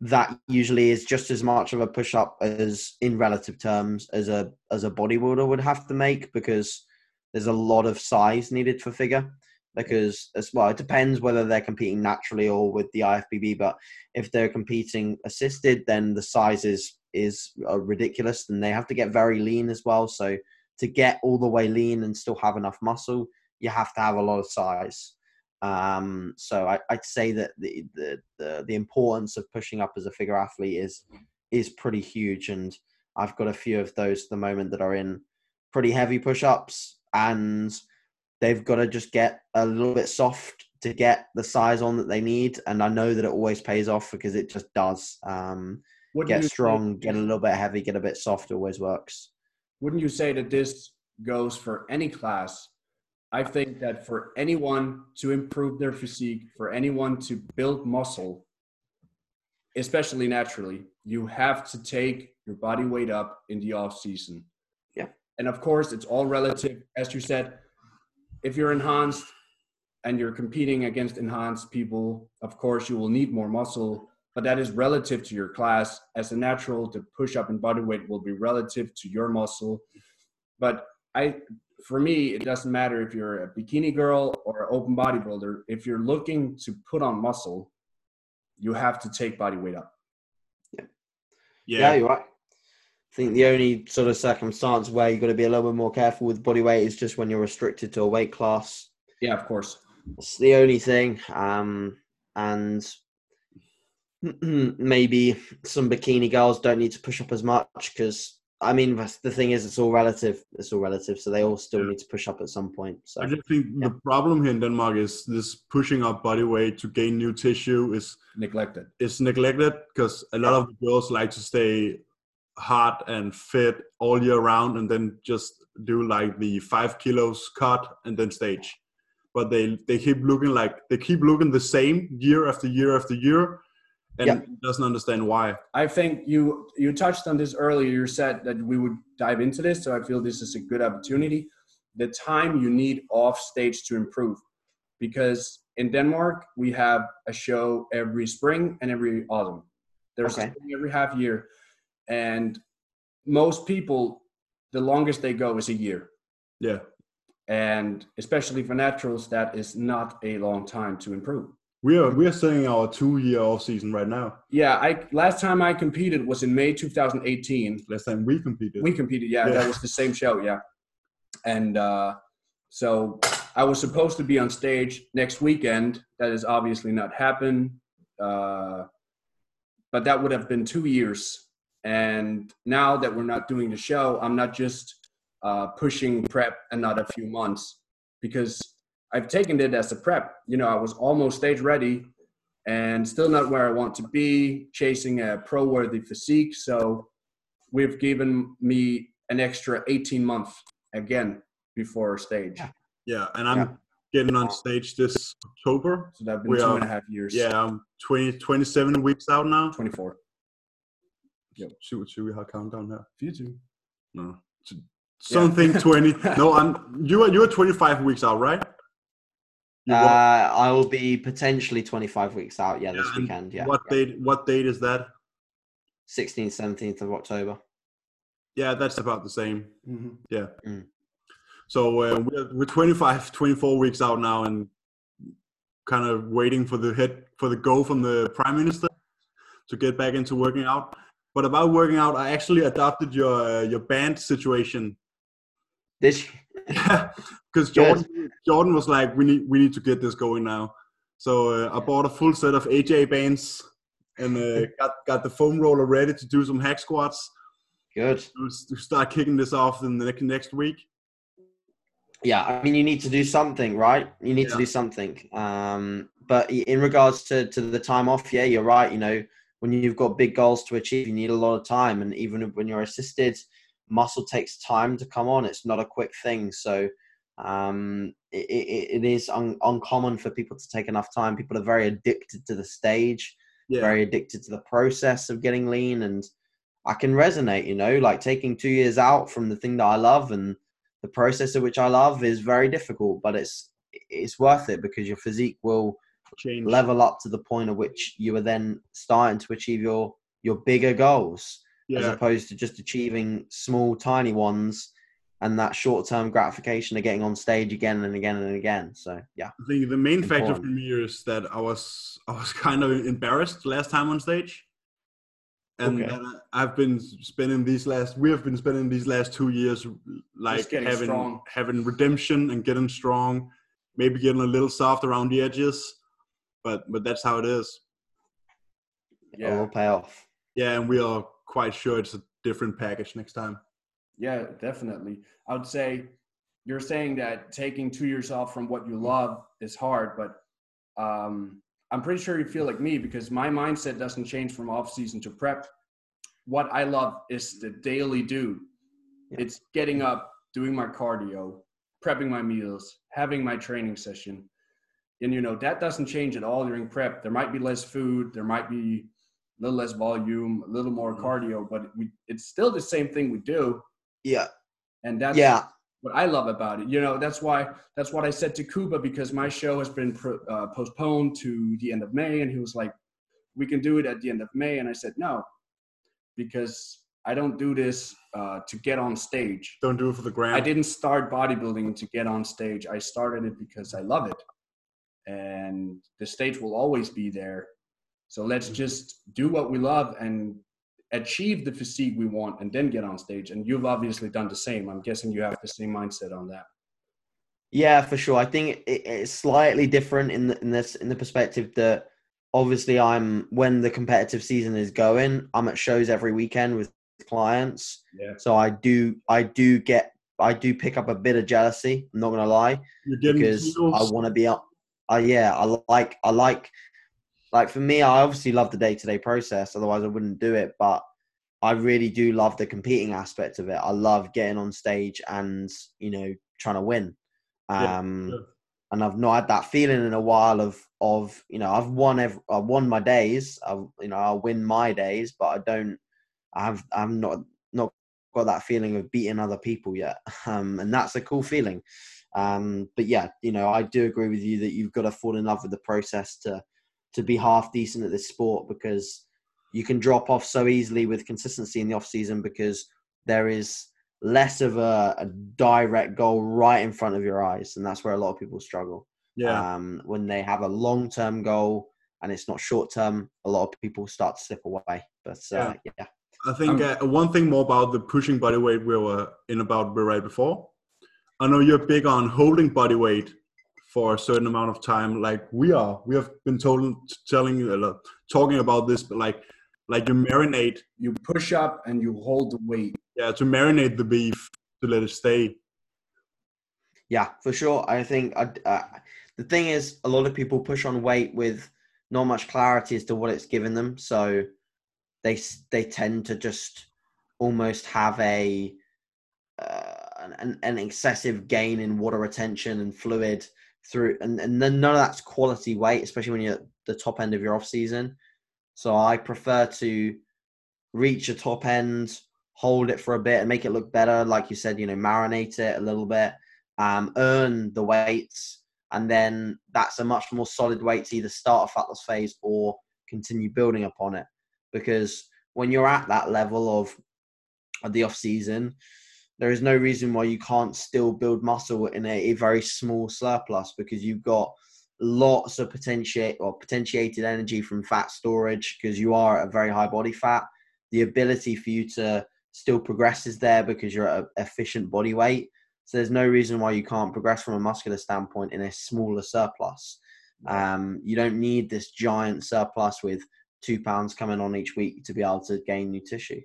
that usually is just as much of a push up as in relative terms as a as a bodybuilder would have to make because there's a lot of size needed for figure because as well it depends whether they're competing naturally or with the IFBB but if they're competing assisted then the size is uh, ridiculous and they have to get very lean as well. So to get all the way lean and still have enough muscle you have to have a lot of size. Um, so I, I'd say that the, the the the importance of pushing up as a figure athlete is is pretty huge. And I've got a few of those at the moment that are in pretty heavy push-ups and they've got to just get a little bit soft to get the size on that they need and i know that it always pays off because it just does um, get strong get a little bit heavy get a bit soft always works Wouldn't you say that this goes for any class? I think that for anyone to improve their physique, for anyone to build muscle, especially naturally, you have to take your body weight up in the off season. Yeah. And of course, it's all relative. As you said, if you're enhanced and you're competing against enhanced people, of course, you will need more muscle, but that is relative to your class. As a natural, the push up in body weight will be relative to your muscle. But I, for me, it doesn't matter if you're a bikini girl or an open bodybuilder. If you're looking to put on muscle, you have to take body weight up. yeah, Yeah, you're right i think the only sort of circumstance where you've got to be a little bit more careful with body weight is just when you're restricted to a weight class Yeah, of course. It's the only thing. Um, and maybe some bikini girls don't need to push up as much because I mean the thing is it's all relative. It's all relative, so they all still Yeah. need to push up at some point. So I just think the problem here in Denmark is this pushing up body weight to gain new tissue is Neglected. It's neglected because a lot of the girls like to stay hot and fit all year round and then just do like the five kilos cut and then stage. But they they keep looking like they keep looking the same year after year after year, and Yeah. doesn't understand why. I think you you touched on this earlier. You said that we would dive into this, so I feel this is a good opportunity. The time you need off stage to improve, because in Denmark we have a show every spring and every autumn. There's Okay. every half year, and most people, the longest they go is a year, Yeah, and especially for naturals, that is not a long time to improve. We are we are starting our two year off season right now. Yeah, I last time I competed was in May 2018. Last time we competed. We competed, yeah, Yeah. that was the same show, yeah. And uh, so I was supposed to be on stage next weekend. That has obviously not happened. Uh, but that would have been two years. And now that we're not doing the show, I'm not just uh, pushing prep another few months because I've taken it as a prep. You know, I was almost stage ready and still not where I want to be, chasing a pro worthy physique. So we've given me an extra 18 months again before stage. yeah, and I'm Yeah. getting on stage this October. So that's been We two are- and a half years. Yeah, I'm 20, 27 weeks out now. 24. Should, should we have a countdown now? You too. No. Something 20. No, I'm you are you are 25 weeks out, right? You Uh, wa- I will be potentially 25 weeks out. Yeah, this Yeah, and weekend. Yeah, what yeah. date what date is that? 16th, 17th of October. Yeah, that's about the same. Mm-hmm. Yeah. Mm. So uh, we're, we're 25, 24 weeks out now and kind of waiting for the hit for the go from the prime minister to get back into working out. But about working out, I actually adopted your uh, your band situation. This Yeah, because Jordan Jordan was like, we need we need to get this going now. So uh, I bought a full set of AJ bands and uh, got got the foam roller ready to do some hack squats. good. To start kicking this off in the next next week. Yeah, I mean, you need to do something, right? You need to do something. Um, but in regards to, to the time off, yeah, you're right. You know, when you've got big goals to achieve, you need a lot of time. And even when you're assisted, muscle takes time to come on. It's not a quick thing. So um, it, it, it is un- uncommon for people to take enough time. People are very addicted to the stage, Yeah, very addicted to the process of getting lean. And I can resonate, you know, like taking two years out from the thing that I love and the process of which I love is very difficult, but it's it's worth it because your physique will change. level up to the point at which you are then starting to achieve your your bigger goals as opposed to just achieving small tiny ones and that short term gratification of getting on stage again and again and again. So yeah. I think the main factor for me is that I was I was kind of embarrassed last time on stage, and Okay. I- I've been spending these last we have been spending these last two years like having strong. having redemption and getting strong, maybe getting a little soft around the edges, but but that's how it is. It Yeah. will pay off. Yeah, and we are quite sure it's a different package next time. Yeah, definitely. I would say you're saying that taking two years off from what you love is hard, but um, I'm pretty sure you feel like me because my mindset doesn't change from off season to prep. What I love is the daily do. Yeah. It's getting up, doing my cardio, prepping my meals, having my training session. And you know, that doesn't change at all during prep. There might be less food, there might be a little less volume, a little more Mhm. cardio, but we, it's still the same thing we do Yeah. and that's Yeah. what I love about it. You know, that's why that's what I said to Kuba because my show has been pro, uh, postponed to the end of May, and he was like, "We can do it at the end of May," and I said, "No, because I don't do this uh, to get on stage. Don't do it for the gram. I didn't start bodybuilding to get on stage. I started it because I love it, and the stage will always be there. So let's mm-hmm. just do what we love and achieve the physique we want, and then get on stage. And you've obviously done the same. I'm guessing you have the same mindset on that. Yeah, for sure. I think it's slightly different in the, in this in the perspective that obviously I'm when the competitive season is going, I'm at shows every weekend with clients. Yeah. So I do I do get I do pick up a bit of jealousy. I'm not gonna lie You're because I want to be up. Uh, yeah, I like I like like for me. I obviously love the day to day process. Otherwise, I wouldn't do it. But I really do love the competing aspect of it. I love getting on stage and you know trying to win. Yeah, Um, sure. and I've not had that feeling in a while of of you know I've won every, I've won my days. I you know I win my days, but I don't. I've I'm not not got that feeling of beating other people yet, um, and that's a cool feeling. Um, but yeah, you know I do agree with you that you've got to fall in love with the process to to be half decent at this sport because you can drop off so easily with consistency in the off season because there is less of a, a direct goal right in front of your eyes, and that's where a lot of people struggle. Yeah. Um, when they have a long term goal and it's not short term, a lot of people start to slip away. But uh, yeah. I think uh, one thing more about the pushing body weight we were in about right before. I know you're big on holding body weight for a certain amount of time, like we are. We have been told, telling, uh, talking about this, but like, like you marinate. You push up and you hold the weight. Yeah, to marinate the beef to let it stay. Yeah, for sure. I think uh, uh, the thing is, a lot of people push on weight with not much clarity as to what it's given them. So they they tend to just almost have a uh, an, an excessive gain in water retention and fluid through, and, and then none of that's quality weight, especially when you're at the top end of your off season. So I prefer to reach a top end, hold it for a bit, and make it look better. Like you said, you know, marinate it a little bit, um, earn the weights, and then that's a much more solid weight to either start a fat loss phase or continue building upon it. Because when you're at that level of, of the off season, there is no reason why you can't still build muscle in a, a very small surplus because you've got lots of potentiate or potentiated energy from fat storage because you are at a very high body fat. The ability for you to still progress is there because you're at an efficient body weight. So there's no reason why you can't progress from a muscular standpoint in a smaller surplus. Um, you don't need this giant surplus with two pounds coming on each week to be able to gain new tissue.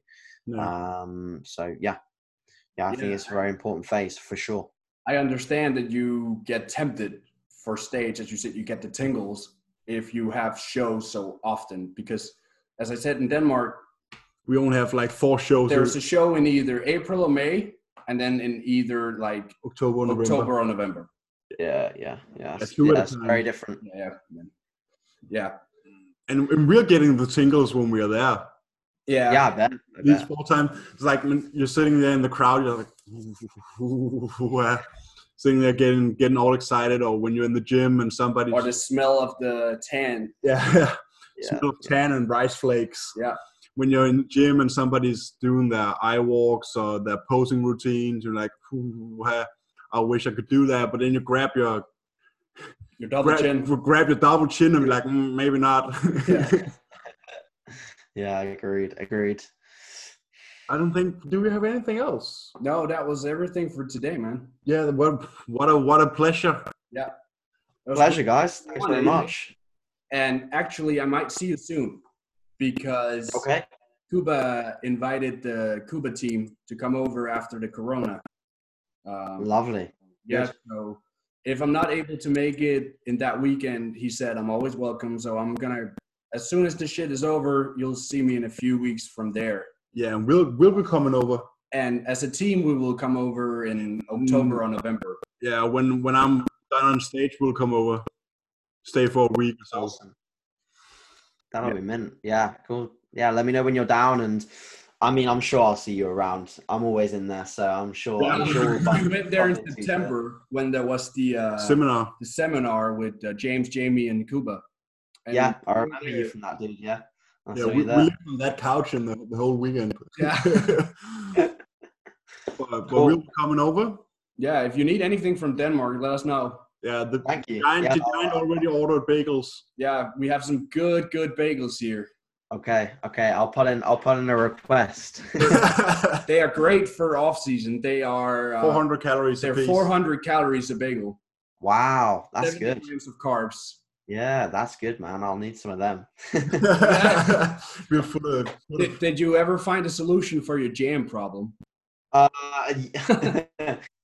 No. Um, so yeah, yeah, I yeah. think it's a very important phase for sure. I understand that you get tempted for stage, as you said, you get the tingles if you have shows so often. Because, as I said in Denmark, we only have like four shows. There's a show in either April or May, and then in either like October, or October November. or November. Yeah, yeah, yeah. That's, yeah, that's very different. Yeah, yeah. And, and we're getting the tingles when we are there. Yeah, yeah, I bet. I. Each full time, it's like when you're sitting there in the crowd, you're like, sitting there getting getting all excited, or when you're in the gym and somebody, or the smell of the tan. Yeah, yeah. smell of tan and rice flakes. Yeah. When you're in the gym and somebody's doing their eye walks or their posing routines, you're like, I wish I could do that. But then you grab your your double grab, chin, grab your double chin, and be like, mm, maybe not. yeah. Yeah, agreed. Agreed. I don't think. Do we have anything else? No, that was everything for today, man. Yeah, what what a what a pleasure. Yeah, pleasure, guys. Thanks very much. And actually, I might see you soon because okay, Kuba invited the Kuba team to come over after the Corona. Um, Lovely. Yeah. So if I'm not able to make it in that weekend, he said I'm always welcome. So I'm gonna as soon as the shit is over, you'll see me in a few weeks from there. Yeah, and we'll we'll be coming over. And as a team, we will come over in October or November. Yeah, when when I'm done on stage, we'll come over, stay for a week or so. Awesome. That'll yeah. be mint. Yeah, cool. Yeah, let me know when you're down, and I mean, I'm sure I'll see you around. I'm always in there, so I'm sure. Yeah, I'm sure we'll we went there in September when there was the uh, seminar. The seminar with uh, James, Jamie, and Kuba. And yeah, I remember you from that, dude. Yeah. I yeah, we, we lived on that couch in the, the whole weekend. Yeah. but, but cool. we'll be coming over. Yeah, if you need anything from Denmark, let us know. Yeah, the Thank you. giant, yeah. giant already ordered bagels. Yeah, we have some good, good bagels here. Okay, okay. I'll put in. I'll put in a request. they are great for off season. They are uh, 400 calories. They're 400 calories a bagel. Wow, that's good. Grams of carbs. Yeah, that's good, man. I'll need some of them. We're full of, full did, did, you ever find a solution for your jam problem? Uh,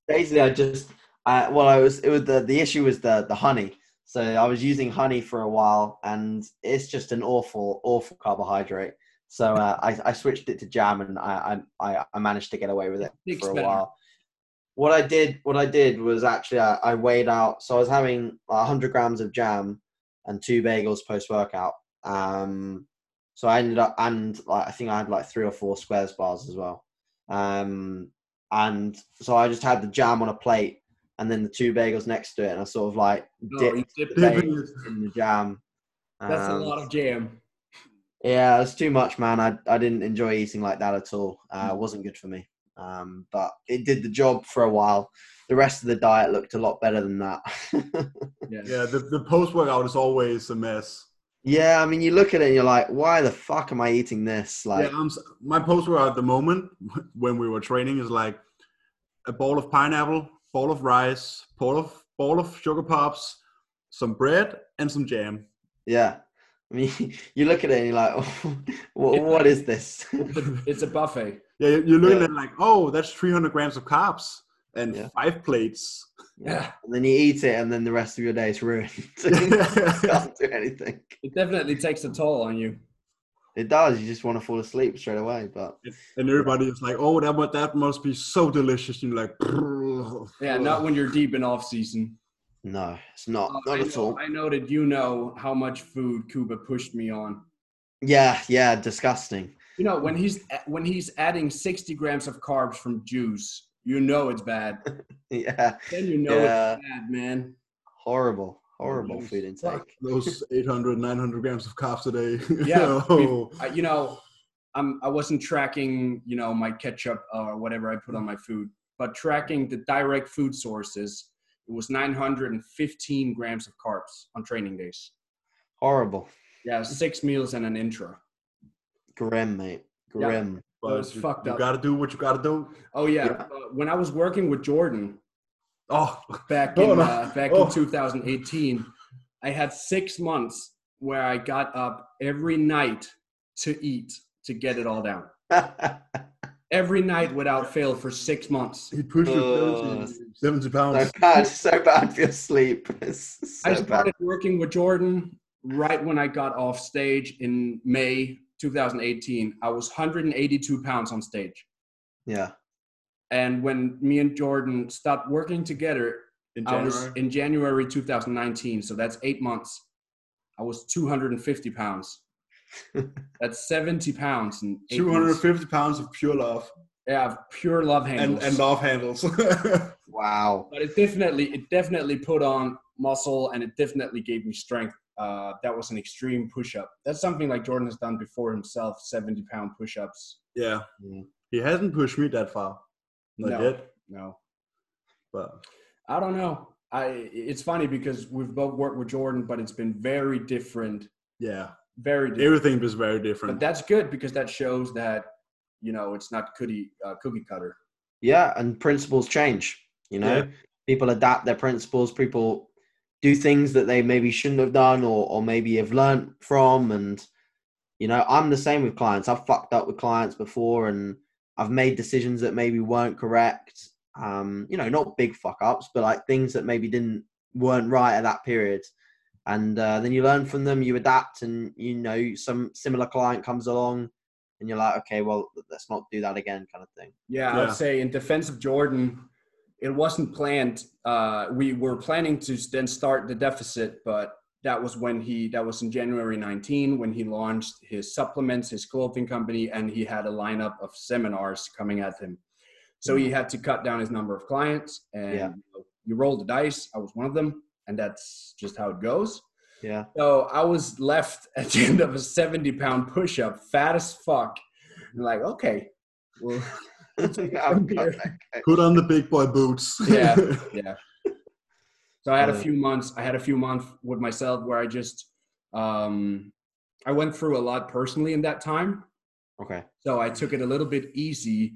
basically, I just, uh, well, I was, it was the the issue was the the honey. So I was using honey for a while, and it's just an awful, awful carbohydrate. So uh, I, I switched it to jam, and I, I, I managed to get away with it for a while what I did, what I did was actually I, I, weighed out. So I was having 100 grams of jam and two bagels post workout. Um, so I ended up, and like, I think I had like three or four squares bars as well. Um, and so I just had the jam on a plate and then the two bagels next to it, and I sort of like dipped, dipped the in the jam. That's um, a lot of jam. Yeah, it's too much, man. I I didn't enjoy eating like that at all. Uh, it wasn't good for me. Um, but it did the job for a while. The rest of the diet looked a lot better than that. Yes. Yeah, the, the post workout is always a mess. yeah, I mean, you look at it and you're like, why the fuck am I eating this? Like, yeah, I'm, my post workout at the moment when we were training is like a bowl of pineapple, bowl of rice, bowl of bowl of sugar pops, some bread, and some jam. yeah. I mean, you look at it and you're like, what, what is this? It's a buffet. Yeah, you- you're looking Yeah. at like, oh, that's 300 grams of carbs and Yeah. five plates. Yeah. and then you eat it, and then the rest of your day is ruined. you can't do anything. It definitely takes a toll on you. It does. You just want to fall asleep straight away. But and everybody is like, oh, that that must be so delicious. And you're like, Yeah, not when you're deep in off season. no, it's not. Uh, not I, at know, all. I know that you know how much food Kuba pushed me on. Yeah, yeah, disgusting. You know when he's when he's adding 60 grams of carbs from juice, you know it's bad. Yeah, Then you know Yeah. it's bad, man. horrible, horrible Yes. food intake. those 800, 900 grams of carbs a day. Yeah, oh. I, you know, I'm I wasn't tracking you know my ketchup or whatever I put on my food, but tracking the direct food sources. It was 915 grams of carbs on training days. Horrible, Yeah, six meals and an intro. Grim, mate, Yeah. grim. but was you, fucked you up. gotta do what you gotta do. Oh yeah, Yeah. uh, when I was working with Jordan Oh, back Oh, in uh, back Oh. in 2018, I had six months where I got up every night to eat to get it all down. Every night without fail for six months. he pushed you Uh, 70, 70 so pounds. bad, so bad for your sleep. It's I so bad. started working with Jordan right when I got off stage in May 2018. I was 182 pounds on stage. Yeah, And when me and Jordan stopped working together, In I was January. in January 2019, so that's eight months. I was 250 pounds. that's 70 pounds in eight months. 250 pounds of pure love Yeah, pure love and, handles. and love handles. wow. but it definitely, it definitely put on muscle, and it definitely gave me strength. Uh, that was an extreme push-up. That's something like Jordan has done before himself, 70 pound push-ups. yeah. Mm. He hasn't pushed me that far. Not No. yet. No, But I don't know. I it's funny because we've both worked with Jordan, but it's been very different. yeah, Very different. everything is very different. But different. that's good because that shows that you know it's not cookie uh, cookie cutter. Yeah, and principles change. You know, Yeah. people adapt their principles. People do things that they maybe shouldn't have done, or or maybe have learned from. And you know, I'm the same with clients. I've fucked up with clients before, and I've made decisions that maybe weren't correct. Um, you know, not big fuck ups, but like things that maybe didn't weren't right at that period. And uh, then you learn from them, you adapt, and you know, some similar client comes along, and you're like, okay, well, let's not do that again, kind of thing. Yeah, Yeah. I'd say in defense of Jordan, it wasn't planned. Uh, we were planning to then start the deficit, but that was when he that was in January 19 when he launched his supplements, his clothing company, and he had a lineup of seminars coming at him. So he had to cut down his number of clients, and Yeah. you, roll the dice. I was one of them, and that's just how it goes. Yeah. So I was left at the end of a 70 pound push up, fat as fuck. And like, okay, well. Put on the big boy boots. yeah, yeah. So I had a Uh, few months. I had a few months with myself where I just, um, I went through a lot personally in that time. Okay. So I took it a little bit easy.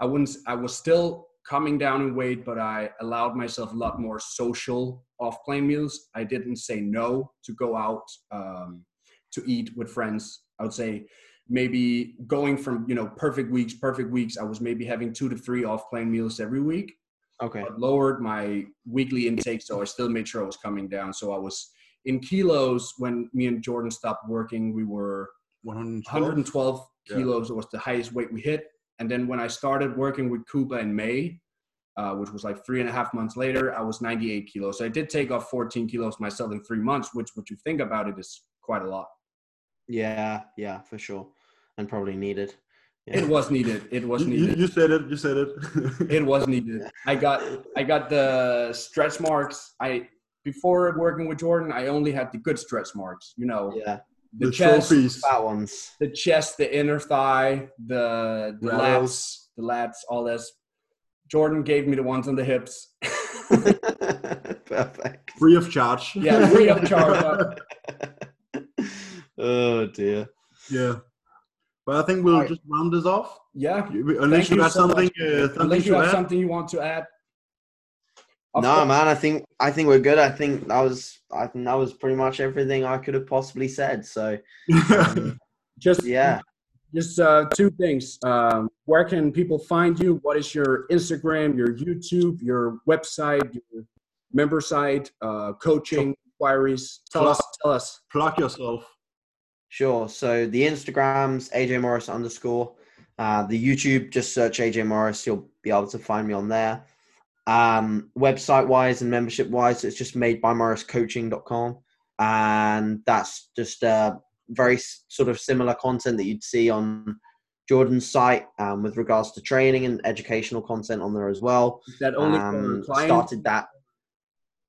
I wouldn't. I was still coming down in weight, but I allowed myself a lot more social off-plane meals. I didn't say no to go out um, to eat with friends. I would say maybe going from you know perfect weeks, perfect weeks. I was maybe having two to three off-plane meals every week. Okay. but lowered my weekly intake, so I still made sure I was coming down. So I was in kilos when me and Jordan stopped working. We were 112. 112 Yeah. kilos was the highest weight we hit. And then when I started working with Kuba in May, uh, which was like three and a half months later, I was 98 kilos. So I did take off 14 kilos myself in three months, which, what you think about it, is quite a lot. Yeah, yeah, for sure. And probably needed. Yeah. It was needed. It was You, you, needed. you said it. You said it. It was needed. I got I got the stretch marks. I before working with Jordan, I only had the good stretch marks. You know, Yeah. the, the chest, trophies. Fat ones. the chest, the inner thigh, the the Laterals. lats, the lats, all this. Jordan gave me the ones on the hips. Perfect. Free of charge. yeah, free of charge. oh dear. Yeah. But I think we'll Alright. just round this off. Yeah. Unless Thank you you have so something, uh, something Unless you have add. something you want to add. Of no, course. man. I think I think we're good. I think that was I think that was pretty much everything I could have possibly said. So um, Just yeah. Just uh, two things. Um, where can people find you? What is your Instagram, your YouTube, your website, your member site, uh, coaching inquiries? Tell us. Tell us. Plug yourself. Sure. So the Instagram's AJ Morris underscore. Uh, the YouTube, just search AJ Morris. You'll be able to find me on there. Um, website wise and membership wise, it's just made by morriscoaching.com. And that's just uh, very sort of similar content that you'd see on Jordan's site um, with regards to training and educational content on there as well. Is that only Um, clients? started that.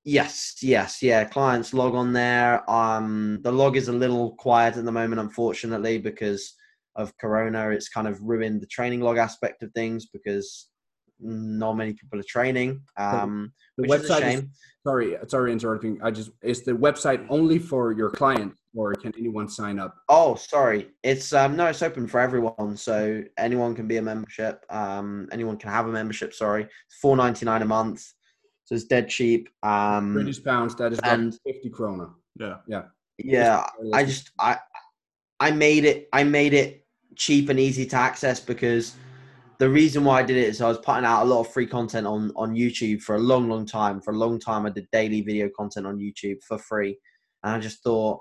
Yes, yes, yeah. Clients log on there. Um, the log is a little quiet at the moment, unfortunately, because of Corona. It's kind of ruined the training log aspect of things because not many people are training. Um, the which is a website shame. is sorry, sorry, interrupting. I just is the website only for your client, or can anyone sign up? Oh, sorry. It's um no, it's open for everyone, so anyone can be a membership. Um, anyone can have a membership. Sorry, it's four ninety nine a month, so it's dead cheap. Um, British pounds. That is and- about fifty krona. Yeah. Yeah. yeah, I just I I made it I made it cheap and easy to access because the reason why I did it is I was putting out a lot of free content on on YouTube for a long long time. For a long time I did daily video content on YouTube for free. And I just thought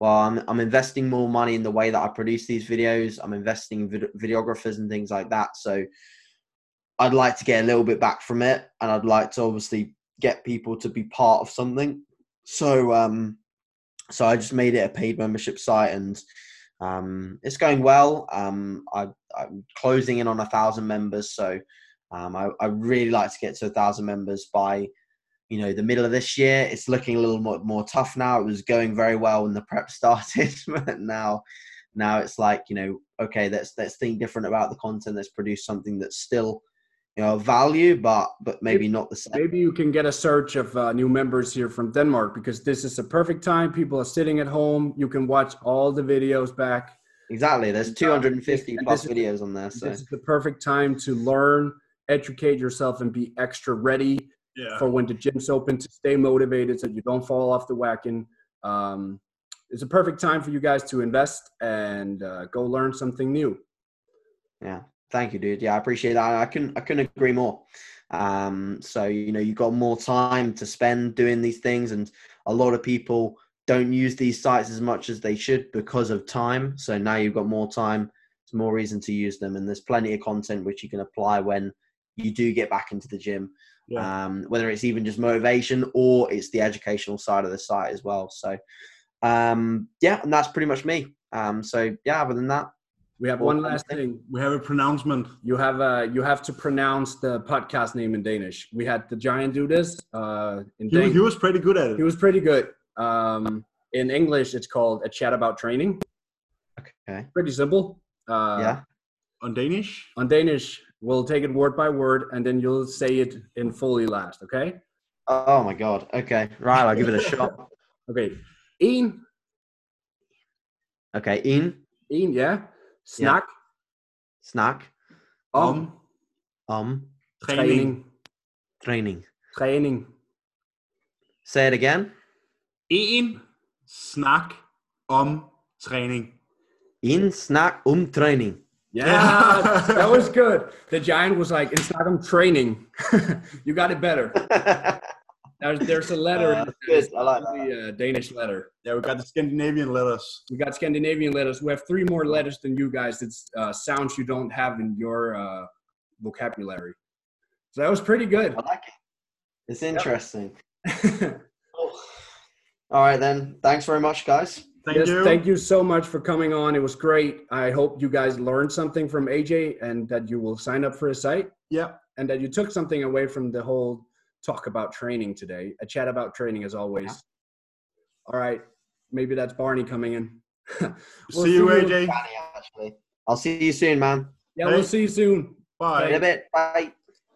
well, I'm I'm investing more money in the way that I produce these videos. I'm investing in vid- videographers and things like that. So I'd like to get a little bit back from it and I'd like to obviously get people to be part of something. So um so I just made it a paid membership site and um, it's going well. Um, I, I'm closing in on a thousand members, so um, I, I really like to get to a thousand members by you know the middle of this year. It's looking a little more, more tough now. It was going very well when the prep started, but now now it's like you know okay, let's let's think different about the content. Let's produce something that's still you know value, but but maybe not the same. Maybe you can get a search of uh, new members here from Denmark because this is a perfect time. People are sitting at home. You can watch all the videos back. Exactly. There's uh, 250 and plus is- videos on there. So This is the perfect time to learn, educate yourself, and be extra ready Yeah. for when the gym's open to stay motivated so you don't fall off the wagon. Um, it's a perfect time for you guys to invest and uh, go learn something new. Yeah, thank you, dude. Yeah, I appreciate that. I couldn't I couldn't agree more. Um, so you know, you've got more time to spend doing these things, and a lot of people don't use these sites as much as they should because of time. So now you've got more time, it's more reason to use them, and there's plenty of content which you can apply when you do get back into the gym. Yeah. Um, whether it's even just motivation or it's the educational side of the site as well. So um, yeah, and that's pretty much me. Um, so yeah, other than that, We have one one last thing- thing. We have a pronouncement. You have uh, you have to pronounce the podcast name in Danish. We had the giant do this uh, in He, was- Danish. he was pretty good at it. He was pretty good. Um, in English, it's called a chat about training. okay, Pretty simple. Uh, yeah. On Danish? On Danish, we'll take it word by word, and then you'll say it in fully last. Okay. Oh my god. Okay. Right, I'll give it a shot. Okay. In. Okay. In en, yeah. Snak, snack. om, Um. Training. træning, Training. træning. Say it again. En snak om training. In snack um training. Yeah, that was good. The giant was like, "It's not on training." you got it better. There's, there's a letter. Uh, in that's I like It's the, uh, Danish letter. Yeah, we got the Scandinavian letters. We got Scandinavian letters. We have three more letters than you guys. It's uh, sounds you don't have in your uh, vocabulary. So that was pretty good. I like it. It's interesting. All right then. Thanks very much, guys. Thank yes, you. thank you so much for coming on. It was great. I hope you guys learned something from AJ and that you will sign up for his site Yeah. and that you took something away from the whole talk about training today. A chat about training as always. All right. Maybe that's Barney coming in. We'll see you, see you- AJ. Danny, actually. I'll see you soon, man. Yeah, Hey. we'll see you soon. Bye. In a bit. Bye.